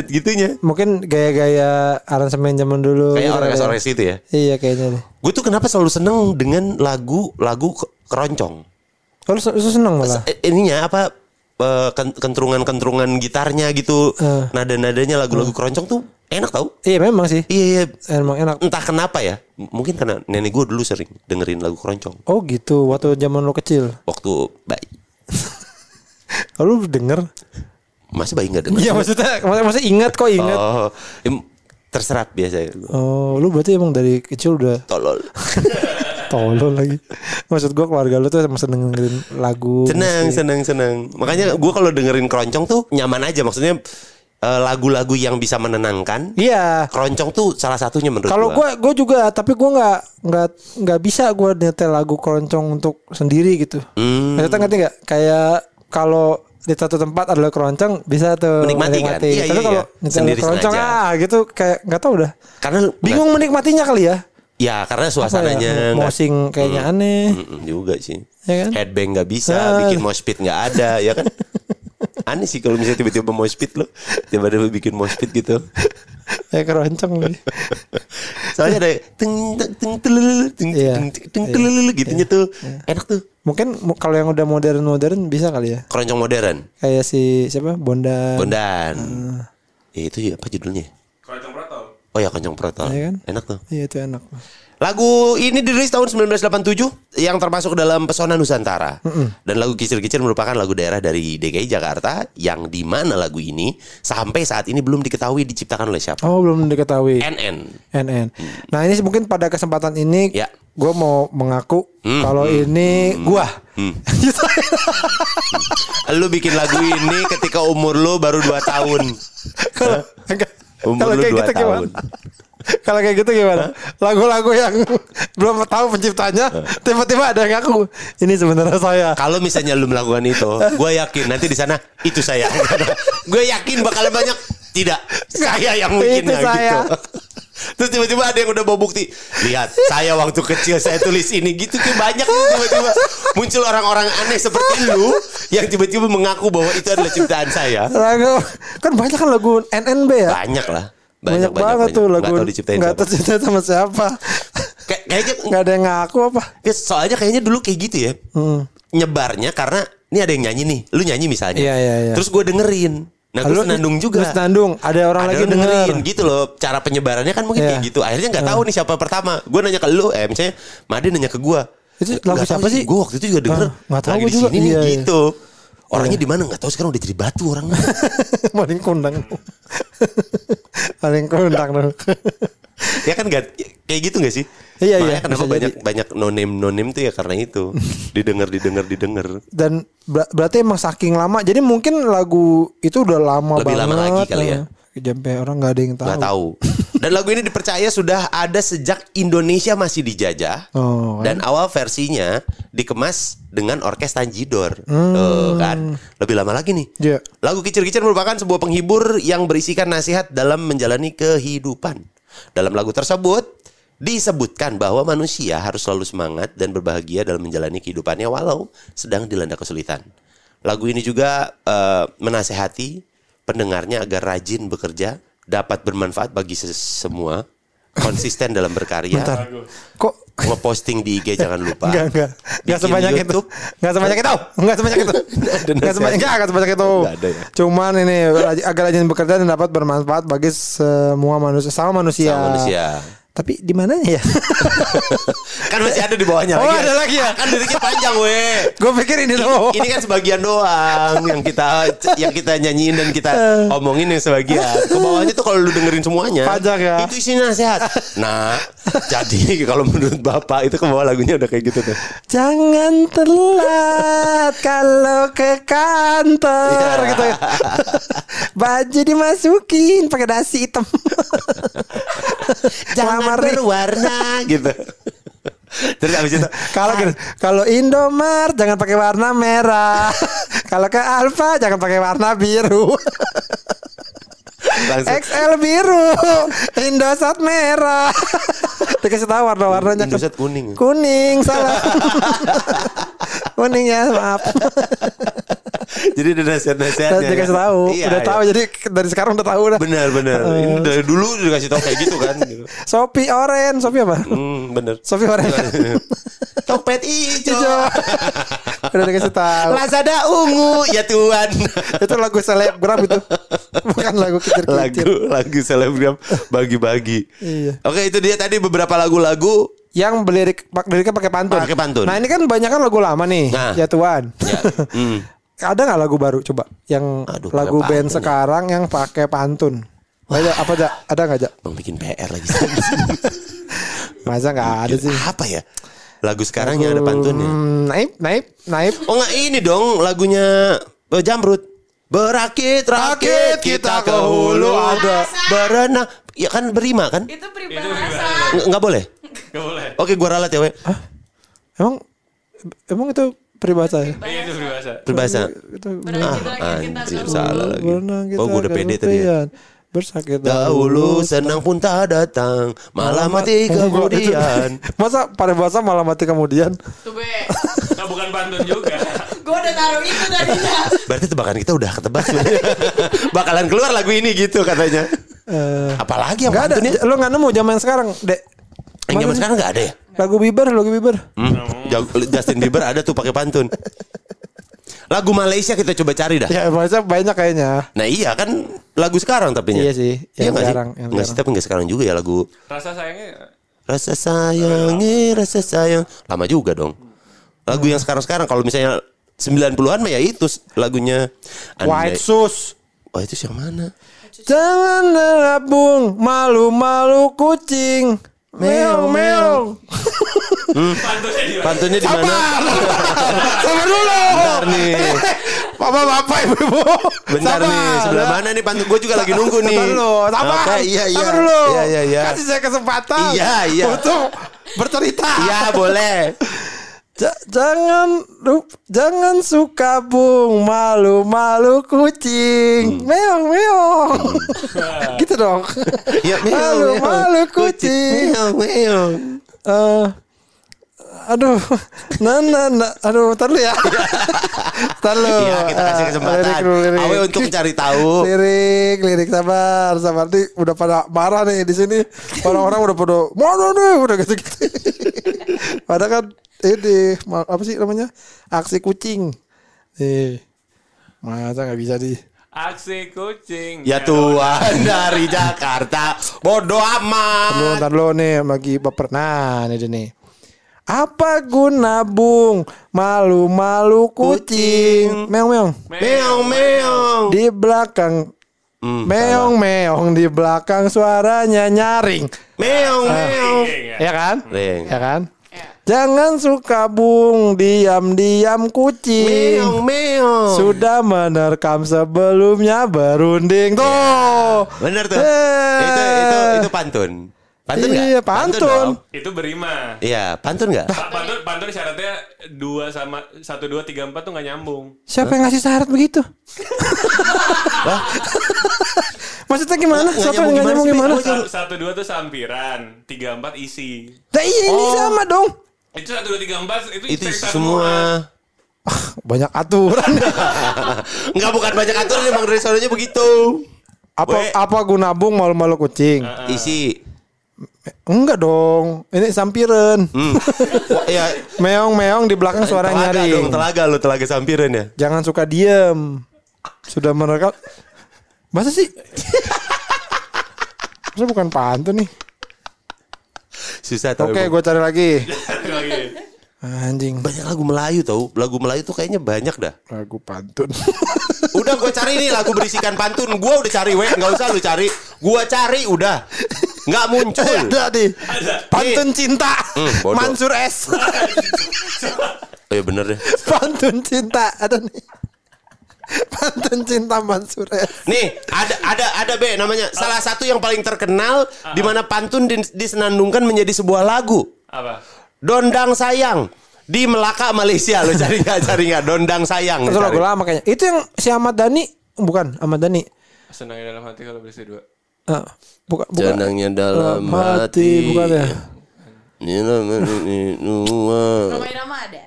Gitunya. Mungkin gaya-gaya aransemen zaman dulu. Kayak gitu kali ya. orkes-orkes itu ya. Iya kayaknya deh. Gue tuh kenapa selalu seneng dengan lagu-lagu ke- keroncong. Oh, lu, seneng malah. Eh, Ininya apa eh, ken- kentrungan-kentrungan gitarnya gitu, Eh. nada-nadanya lagu-lagu keroncong tuh enak tau? Iya memang sih. Iya, iya. Emang enak. Entah kenapa ya. Mungkin karena nenek gue dulu sering dengerin lagu keroncong Oh gitu, waktu zaman lu kecil. waktu bayi. Oh, lu denger? Masa bayi nggak denger? Iya maksudnya, maksudnya, ingat kok ingat. Oh, terserap biasa. Oh, lu berarti emang dari kecil udah Tolol. tolol lagi. Maksud gua keluarga lu tuh emang seneng dengerin lagu. Senang, musik. senang, senang. Makanya gue kalau dengerin keroncong tuh nyaman aja. Maksudnya eh, lagu-lagu yang bisa menenangkan. Iya. Keroncong tuh salah satunya menurut Kalau gua. gua gua juga, tapi gua nggak nggak nggak bisa gua nyetel lagu keroncong untuk sendiri gitu. Hmm. Maksudnya ngerti nggak? Kayak kalau di satu tempat adalah keroncong bisa tuh Menikmati kan? Iya, Tapi iya, kalau iya. Sendiri keroncong sengaja. ah gitu kayak nggak tahu udah. Karena Bingung menikmatinya kali ya. Ya karena ya? suasananya nggak- Mosing kayaknya Mm, aneh. mm, mm, juga sih. Ya kan? Headbang nggak bisa, Ah. bikin mosh pit nggak ada, ya kan? Aneh sih kalau misalnya tiba-tiba mosh pit lo, tiba-tiba bikin mosh pit gitu. Kayak keroncong lagi. Soalnya ada teng teng teng Iya. teng teng teng telel gitunya tuh. Enak tuh. Mungkin mu- kalau yang udah modern-modern bisa kali ya. Keroncong modern. Kayak si siapa? Bondan. Bondan. Ya itu ya, apa judulnya? Keroncong protol. Oh ya Kencang Protol. Iya kan? Enak tuh. Iya itu enak. Lagu ini dirilis tahun 1987 yang termasuk dalam Pesona Nusantara. Dan lagu Kicir-Kicir merupakan lagu daerah dari DKI Jakarta yang di mana lagu ini sampai saat ini belum diketahui diciptakan oleh siapa. Oh belum diketahui. NN. NN. Nah ini mungkin pada kesempatan ini Ya. gue mau mengaku Hmm, kalau ini gua. Hmm. Lu bikin lagu ini ketika umur lu baru 2 tahun. Kalau enggak, Umur kalau lu kayak 2 gitu tahun. gimana? Kalau kayak gitu gimana? Lagu-lagu yang belum tahu penciptanya, tiba-tiba ada yang ngaku ini sebenarnya saya. Kalau misalnya lu melakukan itu, gue yakin nanti di sana itu saya. gue yakin bakal banyak tidak saya yang Itu saya. gitu. Terus tiba-tiba ada yang udah bawa bukti. Lihat, saya waktu kecil saya tulis ini gitu tuh banyak tuh tiba-tiba muncul orang-orang aneh seperti lu yang tiba-tiba mengaku bahwa itu adalah ciptaan saya. Lagu kan banyak kan lagu NNB ya. Banyak lah. Banyak, banget tuh lagu. Gak tahu diciptain siapa. tahu sama siapa. Kayak- kayaknya Nggak ada yang ngaku apa. Ya, soalnya kayaknya dulu kayak gitu ya. Hmm. Nyebarnya karena ini ada yang nyanyi nih. Lu nyanyi misalnya. Iya, iya, iya. Terus gue dengerin. Nah gue senandung juga. lu senandung. Ada orang ada lagi dengerin denger. gitu loh. Cara penyebarannya kan mungkin Iya. kayak gitu. Akhirnya nggak tahu nih siapa pertama. Gue nanya ke lu. Eh misalnya Made nanya ke gue. Itu lagu siapa sih? Gue waktu itu juga denger. Ah, nggak tahu di juga. nih Iya, iya. gitu. Orangnya di mana nggak tahu sekarang udah jadi batu orangnya. Paling kondang. Paling kondang dong. ya kan nggak kayak gitu gak sih? Iya, Makanya iya, Kenapa banyak banyak no name no name tuh ya karena itu didengar didengar didengar. Dan ber- berarti emang saking lama. Jadi mungkin lagu itu udah lama Lebih banget. lama lagi kali ya. Eh, Sampai orang nggak ada yang tahu. Nggak tahu. Dan lagu ini dipercaya sudah ada sejak Indonesia masih dijajah. Oh, Dan awal versinya dikemas dengan orkes Tanjidor. Hmm. Tuh kan. Lebih lama lagi nih. Iya. Lagu Kicir-Kicir merupakan sebuah penghibur yang berisikan nasihat dalam menjalani kehidupan. Dalam lagu tersebut disebutkan bahwa manusia harus selalu semangat dan berbahagia dalam menjalani kehidupannya walau sedang dilanda kesulitan. Lagu ini juga eh, menasehati pendengarnya agar rajin bekerja, dapat bermanfaat bagi semua, konsisten dalam berkarya, Bentar. Kok ngeposting di IG jangan lupa. Enggak, enggak. Enggak sebanyak itu. YouTube. Enggak sebanyak itu. Enggak sebanyak itu. Enggak sebanyak enggak, enggak sebanyak itu. Nggak ada ya. Cuman ini agar rajin bekerja dan dapat bermanfaat bagi semua manusia sama manusia. Sama manusia. Tapi di mananya ya? kan masih ada di bawahnya Oh, lagi. ada lagi ya? Kan liriknya panjang, weh. Gue pikir ini doang. Ini kan sebagian doang yang kita yang kita nyanyiin dan kita omongin yang sebagian. Ke bawahnya tuh kalau lu dengerin semuanya, Panjang ya? Itu isinya nasihat. Nah, jadi kalau menurut Bapak itu ke bawah lagunya udah kayak gitu tuh. Jangan telat kalau ke kantor Iya. gitu ya. Baju dimasukin pakai dasi hitam. Jangan Nih. berwarna gitu. Terus abis itu Kalau gini, kalau Indomart jangan pakai warna merah. kalau ke Alfa jangan pakai warna biru. langsung XL biru, Indosat merah. Dikasih tahu warna-warnanya. Indosat kuning. Kuning salah. Kuning ya maaf. Jadi ada nasihat-nasihatnya. Udah dikasih tahu, Iya, udah iya. tahu jadi dari sekarang udah tahu udah. Benar benar. Ini dari dulu udah dikasih tahu kayak gitu kan. Gitu. Shopee orange, Shopee apa? Hmm, bener. Shopee orange. Topet hijau. Hijau. udah dikasih tahu. Lazada ungu ya Tuhan. itu lagu selebgram itu. Bukan lagu kecil-kecil. lagu lagu selebgram bagi-bagi. Iya. Oke itu dia tadi beberapa lagu-lagu Yang belirik pak liriknya pakai pantun. Pakai pantun. Nah, ini kan banyak kan lagu lama nih. Nah. Ya Tuhan. ya. Hmm. Ada nggak lagu baru coba yang Aduh, lagu band pantun ya. sekarang yang pakai pantun? Ada apa aja? Ada nggak aja? Bang bikin PR lagi. Masa nggak ada sih? Apa ya? Lagu sekarang yang ada pantunnya. Naib, naib, naib. Oh enggak ini dong lagunya eh, Jamrut. Berakit rakit kita ke hulu ada berenang. Ya kan berima kan? Itu peribahasa. Nggak nggak boleh. Gak boleh. Oke gua ralat ya we. Emang emang itu peribahasa ya? Iya itu peribahasa. Berbahasa. Itu Ah, anjir salah lagi. berenang kita Oh gua udah pede tadi ya. Bersakit Dahulu senang pun tak datang Malah mati kemudian Masa paribahasa malah mati kemudian? Tuh be. Nah bukan pantun juga. Gue udah taruh itu tadinya. Berarti tebakan kita udah ketebak. Bakalan keluar lagu ini gitu katanya Eh, Apalagi yang Gak ada. pantunnya Lo nggak nemu zaman sekarang, Dek. Yang zaman sekarang gak ada ya Lagu Bieber, lagu Bieber. Hmm, Justin Bieber ada tuh pakai pantun Lagu Malaysia kita coba cari dah. Ya Malaysia banyak kayaknya. Nah iya kan lagu sekarang tapi Iya sih, Iya yang nggak sih? sekarang, yang Nggak sih tapi nggak sekarang juga ya lagu Rasa sayangnya Rasa sayang, eh, rasa sayang. Lama juga dong. Lagu yang sekarang-sekarang kalau misalnya 90-an mah ya itu lagunya White Andai- Sus. Oh itu yang mana? Jangan nerabung malu-malu kucing. Meong meong. pantunnya di mana? Pantunnya di mana? Sabar dulu. Bentar nih. Bapak bapak ibu ibu. Bentar nih, sebelah mana nih pantun? Gue juga lagi nunggu nih. Sabar dulu. Sabar. Oke, iya iya. Sabar dulu. Iya iya iya. Kasih saya kesempatan. Iya, iya. Untuk bercerita. Iya boleh. Ja- jangan lu- jangan suka bung malu-malu kucing. Hmm. Meong meong. gitu dong. Ya Malu-malu kucing. Meong meong. Eh, aduh, nah, nah, nah, aduh, tar lu ya. tar lu. Iya kita kasih Eh, kesempatan. lirik dulu, lirik. Awe untuk mencari tahu. Lirik, lirik sabar, sabar nih udah pada marah nih di sini. Orang-orang udah pada mana nih, udah gitu-gitu. Padahal kan ini apa sih namanya? Aksi kucing. Nih. Masa nggak bisa di Aksi kucing. Ya Tuhan dari Jakarta Bodoh amat Lu ntar lu nih lagi baper. Nah, ini dia nih. Apa guna bung malu-malu kucing? Meong meong. Meong meong Di belakang Hmm, meong meong di belakang suaranya nyaring. Meong meong Ya kan? Ring. Ya kan? Jangan suka bung diam-diam kucing. Meong meong Sudah menerkam sebelumnya berunding tuh. Bener tuh Eh. Itu itu itu pantun Pantun nggak? Iya, pantun. dong. Itu berima. Iya pantun nggak? Pa- Pantun pantun syaratnya dua sama satu dua tiga empat tuh nggak nyambung. Siapa yang ngasih syarat begitu? Maksudnya gimana? Nggak Siapa yang nyambung nggak nyambung gimana? Satu, satu dua tuh sampiran, tiga empat isi. Nah, iya, ini Oh. sama dong. Itu satu dua tiga empat itu Itu cerita semua Banyak aturan. Enggak bukan banyak aturan Emang dari sononya begitu apa We. apa guna bung malu-malu kucing? Isi Enggak dong. Ini sampiran. hmm. Ya Meong-meong di belakang suara Telaga nyaring. dong Telaga lu Telaga sampiran ya Jangan suka diem. Sudah merekam. Masa sih? Masa bukan pantun nih? Susah tau Oke, gue cari lagi. Lagi. Anjing. Banyak lagu Melayu tau Lagu Melayu tuh kayaknya banyak dah Lagu pantun. Udah gue cari nih lagu berisikan pantun Gue udah cari weh Gak usah lu cari Gue cari udah Nggak muncul Ada nih. Pantun cinta. Hmm. Mansur S. Oh iya bener deh Pantun cinta ada nih. Pantun cinta Mansur S. Nih ada ada ada B namanya Salah satu yang paling terkenal di mana pantun di- disenandungkan menjadi sebuah lagu Apa? Dondang sayang Di Melaka Malaysia Lo cari nggak cari nggak Dondang sayang Itu lagu lama kayaknya. Itu yang si Ahmad Dhani bukan Ahmad Dhani. Senangnya dalam hati kalau bersih dua. Ah, bukan bukan. Jenangnya dalam Dalam hati, bukan ya. Nina menua. Romai Rama ada.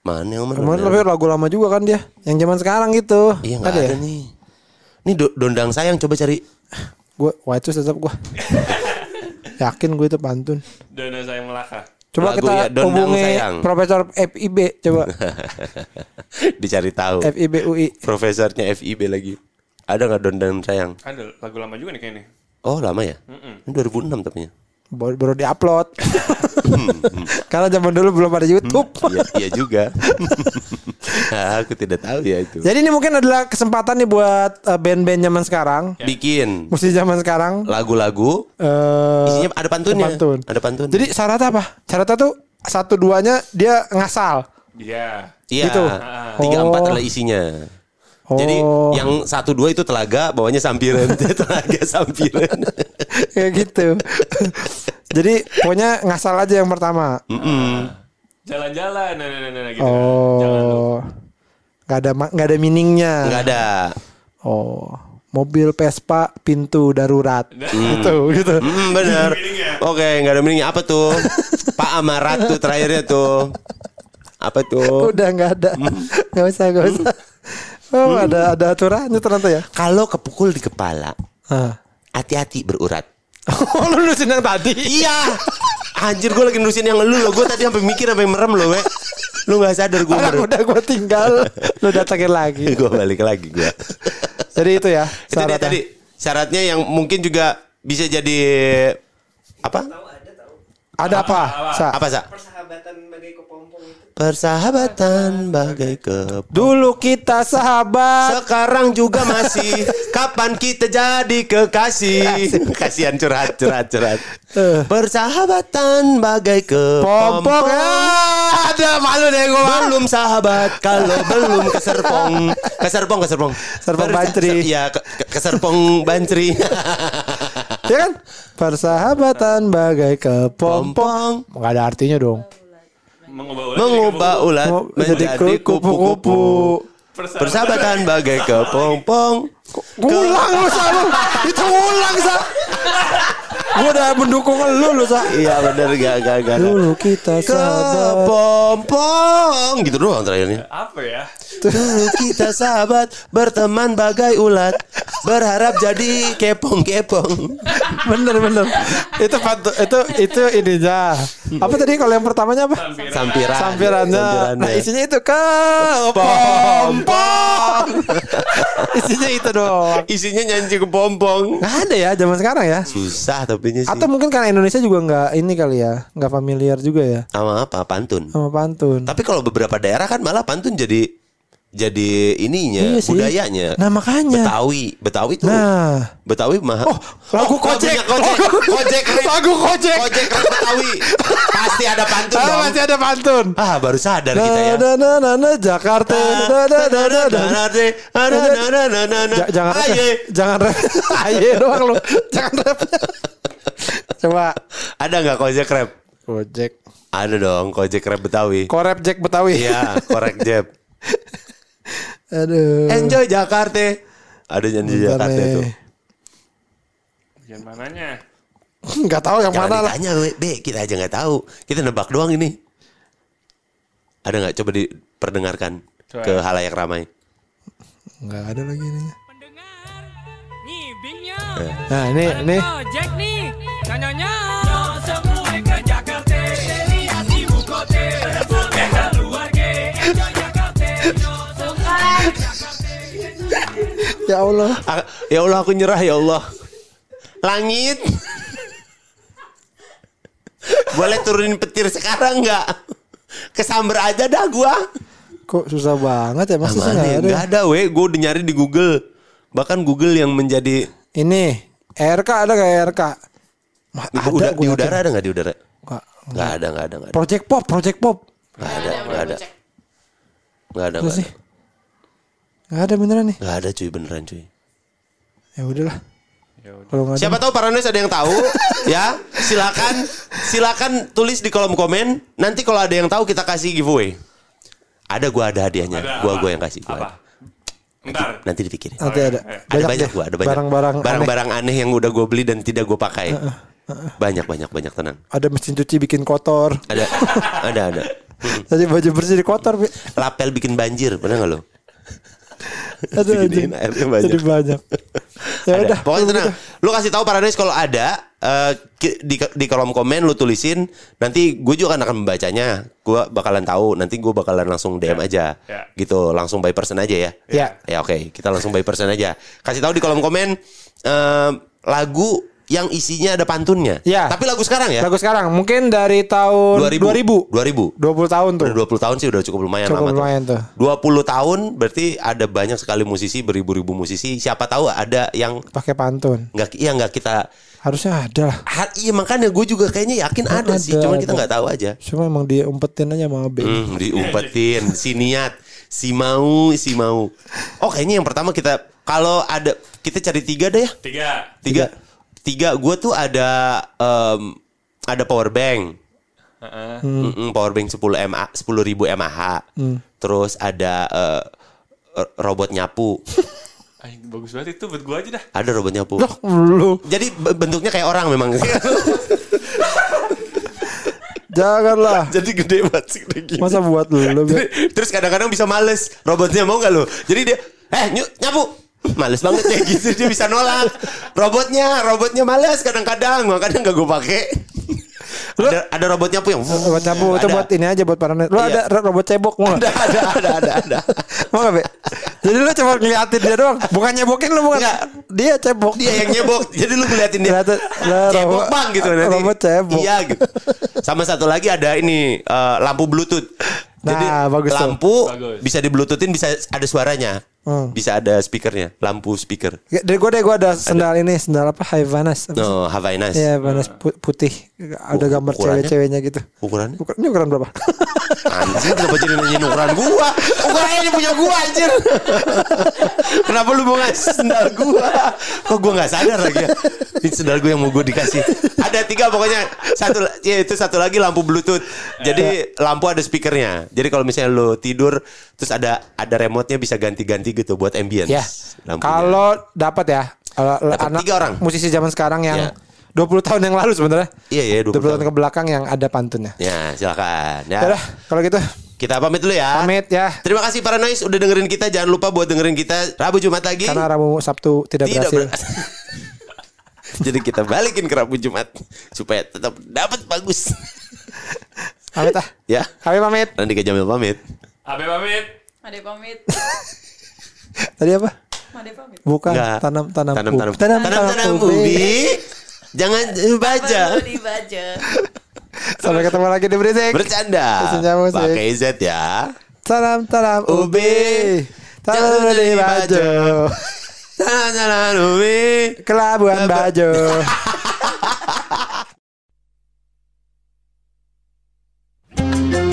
Mana yang mana? Kemarin tapi lagu lama juga kan dia. Yang zaman sekarang gitu. Iya nggak ada, ya? nih. Nih do- dondang sayang coba cari. Gue white shoes tetap gue. Yakin gue itu pantun. Dona saya Melaka. Coba Lagu kita ya, Dondang hubungi Sayang. Profesor FIB coba. Dicari tahu. FIB UI. Profesornya FIB lagi. Ada nggak dondang sayang? Ada lagu lama juga nih kayaknya. Oh lama ya? Ini 2006 tapi ya. Baru, baru diupload. Karena zaman dulu belum ada YouTube. Iya, iya juga. Aku tidak tahu ya itu. Jadi ini mungkin adalah kesempatan nih buat eh, band-band zaman sekarang, Bikin musisi zaman sekarang. lagu-lagu eh isinya ada pantunnya. pantun. Ada pantun. Jadi syaratnya apa? Syaratnya tuh satu duanya dia ngasal. Iya. iya. gitu. Tiga empat Oh. adalah isinya. Oh. Jadi yang satu dua itu telaga, bawahnya sampiran. telaga sampiran. kayak gitu. Jadi pokoknya ngasal aja yang pertama. Jalan-jalan, nah, nah, nah, nah, gitu. Oh. Gak ada nggak ada meaningnya. Enggak ada. Oh. Mobil Vespa pintu darurat. Gitu, gitu. Hmm, bener. Oke, nggak ada meaningnya. Apa tuh? Pak Amarat tuh terakhirnya tuh. Apa tuh? Udah nggak ada. Nggak usah, nggak usah. Oh, ada ada aturannya ternyata ya. Kalau kepukul di kepala, Ah. hati-hati berurat. Oh, lu nulisin yang tadi. Iya. Anjir gue lagi nulisin yang lu loh. Gue tadi sampai mikir sampai merem loh, we. Lu gak sadar gue Orang udah gue tinggal, lu datangin lagi. Gue balik lagi gue. Jadi itu ya Itu dia tadi syaratnya yang mungkin juga bisa jadi apa? Ada apa? Sa? Apa sa? Persahabatan bagai ke Dulu kita sahabat. Sekarang juga masih Kapan kita jadi kekasih Kasihan curhat curhat curhat Eh. Persahabatan bagai ke Pompong. Ah, ada malu deh gue. Belum sahabat Kalau belum keserpong Keserpong keserpong Serpong bantri. Ya ke- ke- keserpong bantri Ya kan? Persahabatan bagai kepompong. Pompong Nggak ada artinya dong. Mengubah ulang Mengubah ulat Mau menjadi jadi kupu-kupu Persahabatan. Persahabatan bagai kepompong Ulang lu sa lu. Itu ulang sa. Gue udah mendukung lu lu sa. Iya bener gak gak gak Dulu kita sahabat. Kepompong Gitu doang terakhirnya Apa ya? Dulu kita sahabat Berteman bagai ulat Berharap jadi kepong-kepong Bener bener. Itu pantu, itu itu ininya. Apa tadi kalau yang pertamanya apa? Sampiran Sampirannya. Nah isinya itu ke pompong. isinya itu doang. Isinya nyanyi kepompong Nggak ada ya zaman sekarang ya. Susah tapi sih Atau mungkin karena Indonesia juga nggak ini kali ya, nggak familiar juga ya Sama apa? Pantun sama pantun. Tapi kalau beberapa daerah kan malah pantun jadi jadi ininya Iya sih. budayanya. Nah makanya. Betawi, Betawi tuh. Nah. Betawi mah. Oh, lagu Kojek. lagunya Kojek. Kojek. rap. Lagu Kojek. Kojek rap Betawi. Pasti ada pantun Ah, dong. masih ada pantun. Ah, baru sadar kita ya. Na, na, na, na, Jakarta. Na, na, na, na, na. Ja- Jangan rap. ya. Aye. Jangan rap. Aye doang lu. Jangan rap. Coba. Ada nggak Kojek rap? Gojek. Ada dong Kojek rap Betawi. Korep Jack Betawi. Iya, korek Jeb. Aduh. Enjoy Jakarta. Ada nyanyi Bentar Jakarta nih. tuh. Bagian mananya? Nggak tahu yang Jangan mana lah. ditanya, we. Be, kita aja nggak tahu. Kita nebak doang ini. Ada nggak? Coba diperdengarkan Coba. ke halayak ramai. Nggak ada lagi ini. Nih, bingnya. Nah ini ini. Oh, Jack nih. Nyanyonya. Ya Allah. Ah, Ya Allah aku nyerah ya Allah. Langit. Boleh turunin petir sekarang nggak? Kesamber aja dah gua. Kok susah banget ya Mas sih Mana nggak ya? ada. Nggak ada we. Gue udah nyari di Google. Bahkan Google yang menjadi Ini RK ada gak RK? Ma- di, ada di udara ada nggak di udara? Nggak. Nggak ada nggak ada nggak ada. Project Pop, Project Pop. Nggak ada nggak ada. Nggak ada nggak sih? ada. Nggak ada beneran nih. Nggak ada cuy beneran cuy. Ya udahlah. Ya. Kalau nggak. Siapa tahu Paranoid ada yang tahu ya silakan silakan tulis di kolom komen nanti kalau ada yang tahu kita kasih giveaway ada gua ada hadiahnya Ada gua apa? gua yang kasih gua Apa? ada. Ntar. nanti dipikirin Nanti ada. ada banyak deh. gua ada banyak Barang-barang aneh. barang-barang aneh yang udah gua beli dan tidak gua pakai banyak banyak banyak tenang Ada mesin cuci bikin kotor. ada ada ada. Jadi baju bersih di kotor. Lapel bikin banjir pernah nggak lo Aduh, anjing. airnya banyak. Jadi banyak. ya Ada. udah. Pokoknya tenang. Lu kasih tahu Paranoid kalau ada ki- di di kolom komen lu tulisin nanti gue juga akan membacanya. Gue bakalan tahu. Nanti gue bakalan langsung DM aja. Ya. Gitu, langsung by person aja ya. Ya. Ya oke, kita langsung by person aja. Kasih tahu di kolom komen eh, lagu yang isinya ada pantunnya. Ya. Tapi lagu sekarang ya. Lagu sekarang mungkin dari tahun 2000. 2000. 2000. 20 tahun tuh. Udah 20 tahun sih udah cukup lumayan Cukup lama lumayan tuh. 20 tahun berarti ada banyak sekali musisi, beribu-ribu musisi. Siapa tahu ada yang Pakai pantun. nggak ya nggak kita Harusnya ada lah. Ha- iya makanya gue juga kayaknya yakin ada, sih, Ada, cuman kita ada. nggak tahu aja. Cuma emang diumpetin aja sama B. Hmm, diumpetin, si niat, si mau, si mau. Oh kayaknya yang pertama kita kalau ada kita cari tiga deh ya, Tiga. tiga, tiga. Gue tuh ada em, ada power bank, Heeh. Mm-mm, power bank 10 mAh, 10 ribu mAh. Terus ada eh, r- robot nyapu, Ay, bagus banget itu buat gua aja dah. ada robot nyapu. Lu Jadi bentuknya kayak orang memang. janganlah. Jadi gede banget sih gini. Masa buat lu, lu Jadi- Terus kadang-kadang bisa males Robotnya mau gak lu Jadi dia Eh ny- nyapu Males banget ya gitu Dia bisa nolak Robotnya Robotnya males kadang-kadang Makanya gak gue pakai Ada, ada robot nyapu yang Robot nyapu itu buat ini aja buat para net. Lu Iya. ada ro- robot cebok mau ada nggak? ada ada ada ada. Mau nggak, Be? Jadi lu cuma ngeliatin dia doang, bukan nyebokin lu bukan. Nggak. Dia cebok. Dia yang nyebok. Jadi lu ngeliatin dia. Ngeliatin, lah, Cebok robot- bang gitu nanti. robot cebok. Iya gitu. Sama satu lagi ada ini eh, lampu bluetooth. Jadi Nah, bagus tuh. lampu Bagus. bisa di bluetoothin bisa ada suaranya. Hmm. Bisa ada speakernya, lampu speaker. Ya, Dari gue deh gue ada sendal ini, sendal apa? Havanas. Apa sih? No, Havainas. Iya, Havanas pu- putih. Ada gambar ukurannya? cewek-ceweknya gitu. Ukurannya? Ukur- Ini ukuran berapa? Anjir kenapa jadi nanyain ukuran gua Ukurannya ini punya gua anjir Kenapa lu mau ngasih sendal gua Kok gua gak sadar lagi ya Ini sendal gua yang mau gua dikasih Ada tiga pokoknya Satu ya itu satu lagi lampu bluetooth Jadi lampu ada speakernya Jadi kalau misalnya lu tidur Terus ada ada remote-nya bisa ganti-ganti gitu Buat ambience ya. lampunya. Kalau dapat ya, kalau Dapat anak tiga orang. musisi zaman sekarang yang Ya. 20 tahun yang lalu sebenarnya. Iya iya 20, 20 tahun tahun ke belakang yang ada pantunnya. Ya silakan ya. Udah, kalau gitu Kita pamit dulu ya pamit ya. Terima kasih para noise udah dengerin kita Jangan lupa buat dengerin kita Rabu Jumat lagi Karena Rabu Sabtu tidak, Tidak berhasil. ber- Jadi kita balikin ke Rabu Jumat supaya tetap dapat bagus. Pamit ah. ya. Kami pamit. Nanti ke Jamil pamit. Abe pamit. Made pamit. Tadi apa? Bukan Enggak. tanam tanam Tanam tanam ubi. tanam tanam, tanam ubi. Jangan baca. Dibaca. Sampai ketemu lagi di berisik. Bercanda. Pakai Z ya. Tanam tanam Ubi. Tanam di baju. Tanam tanam ubi. Kelabuan baju. Walau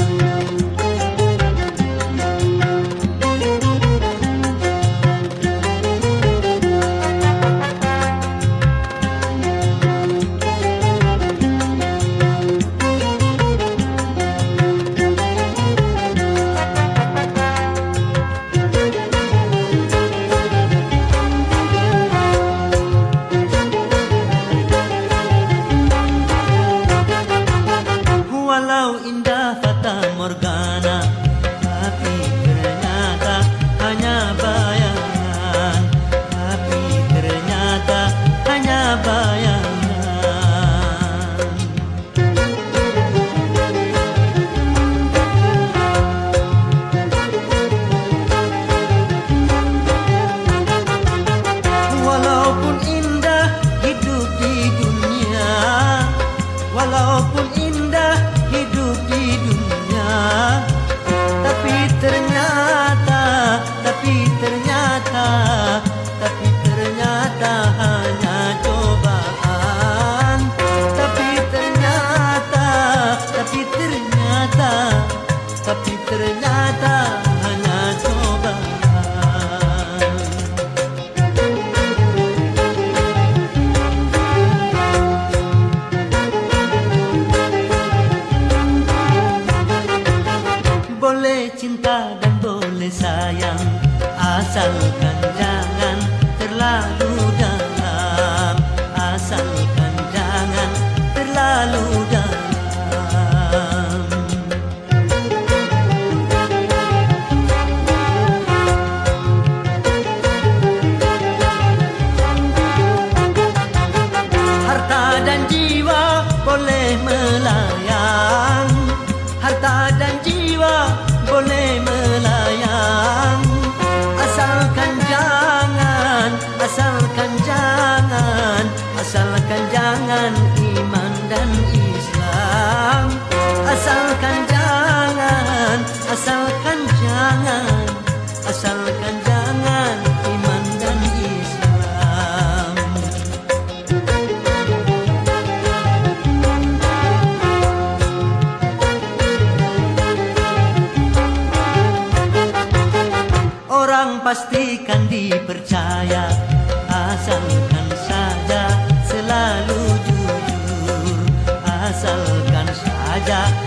saja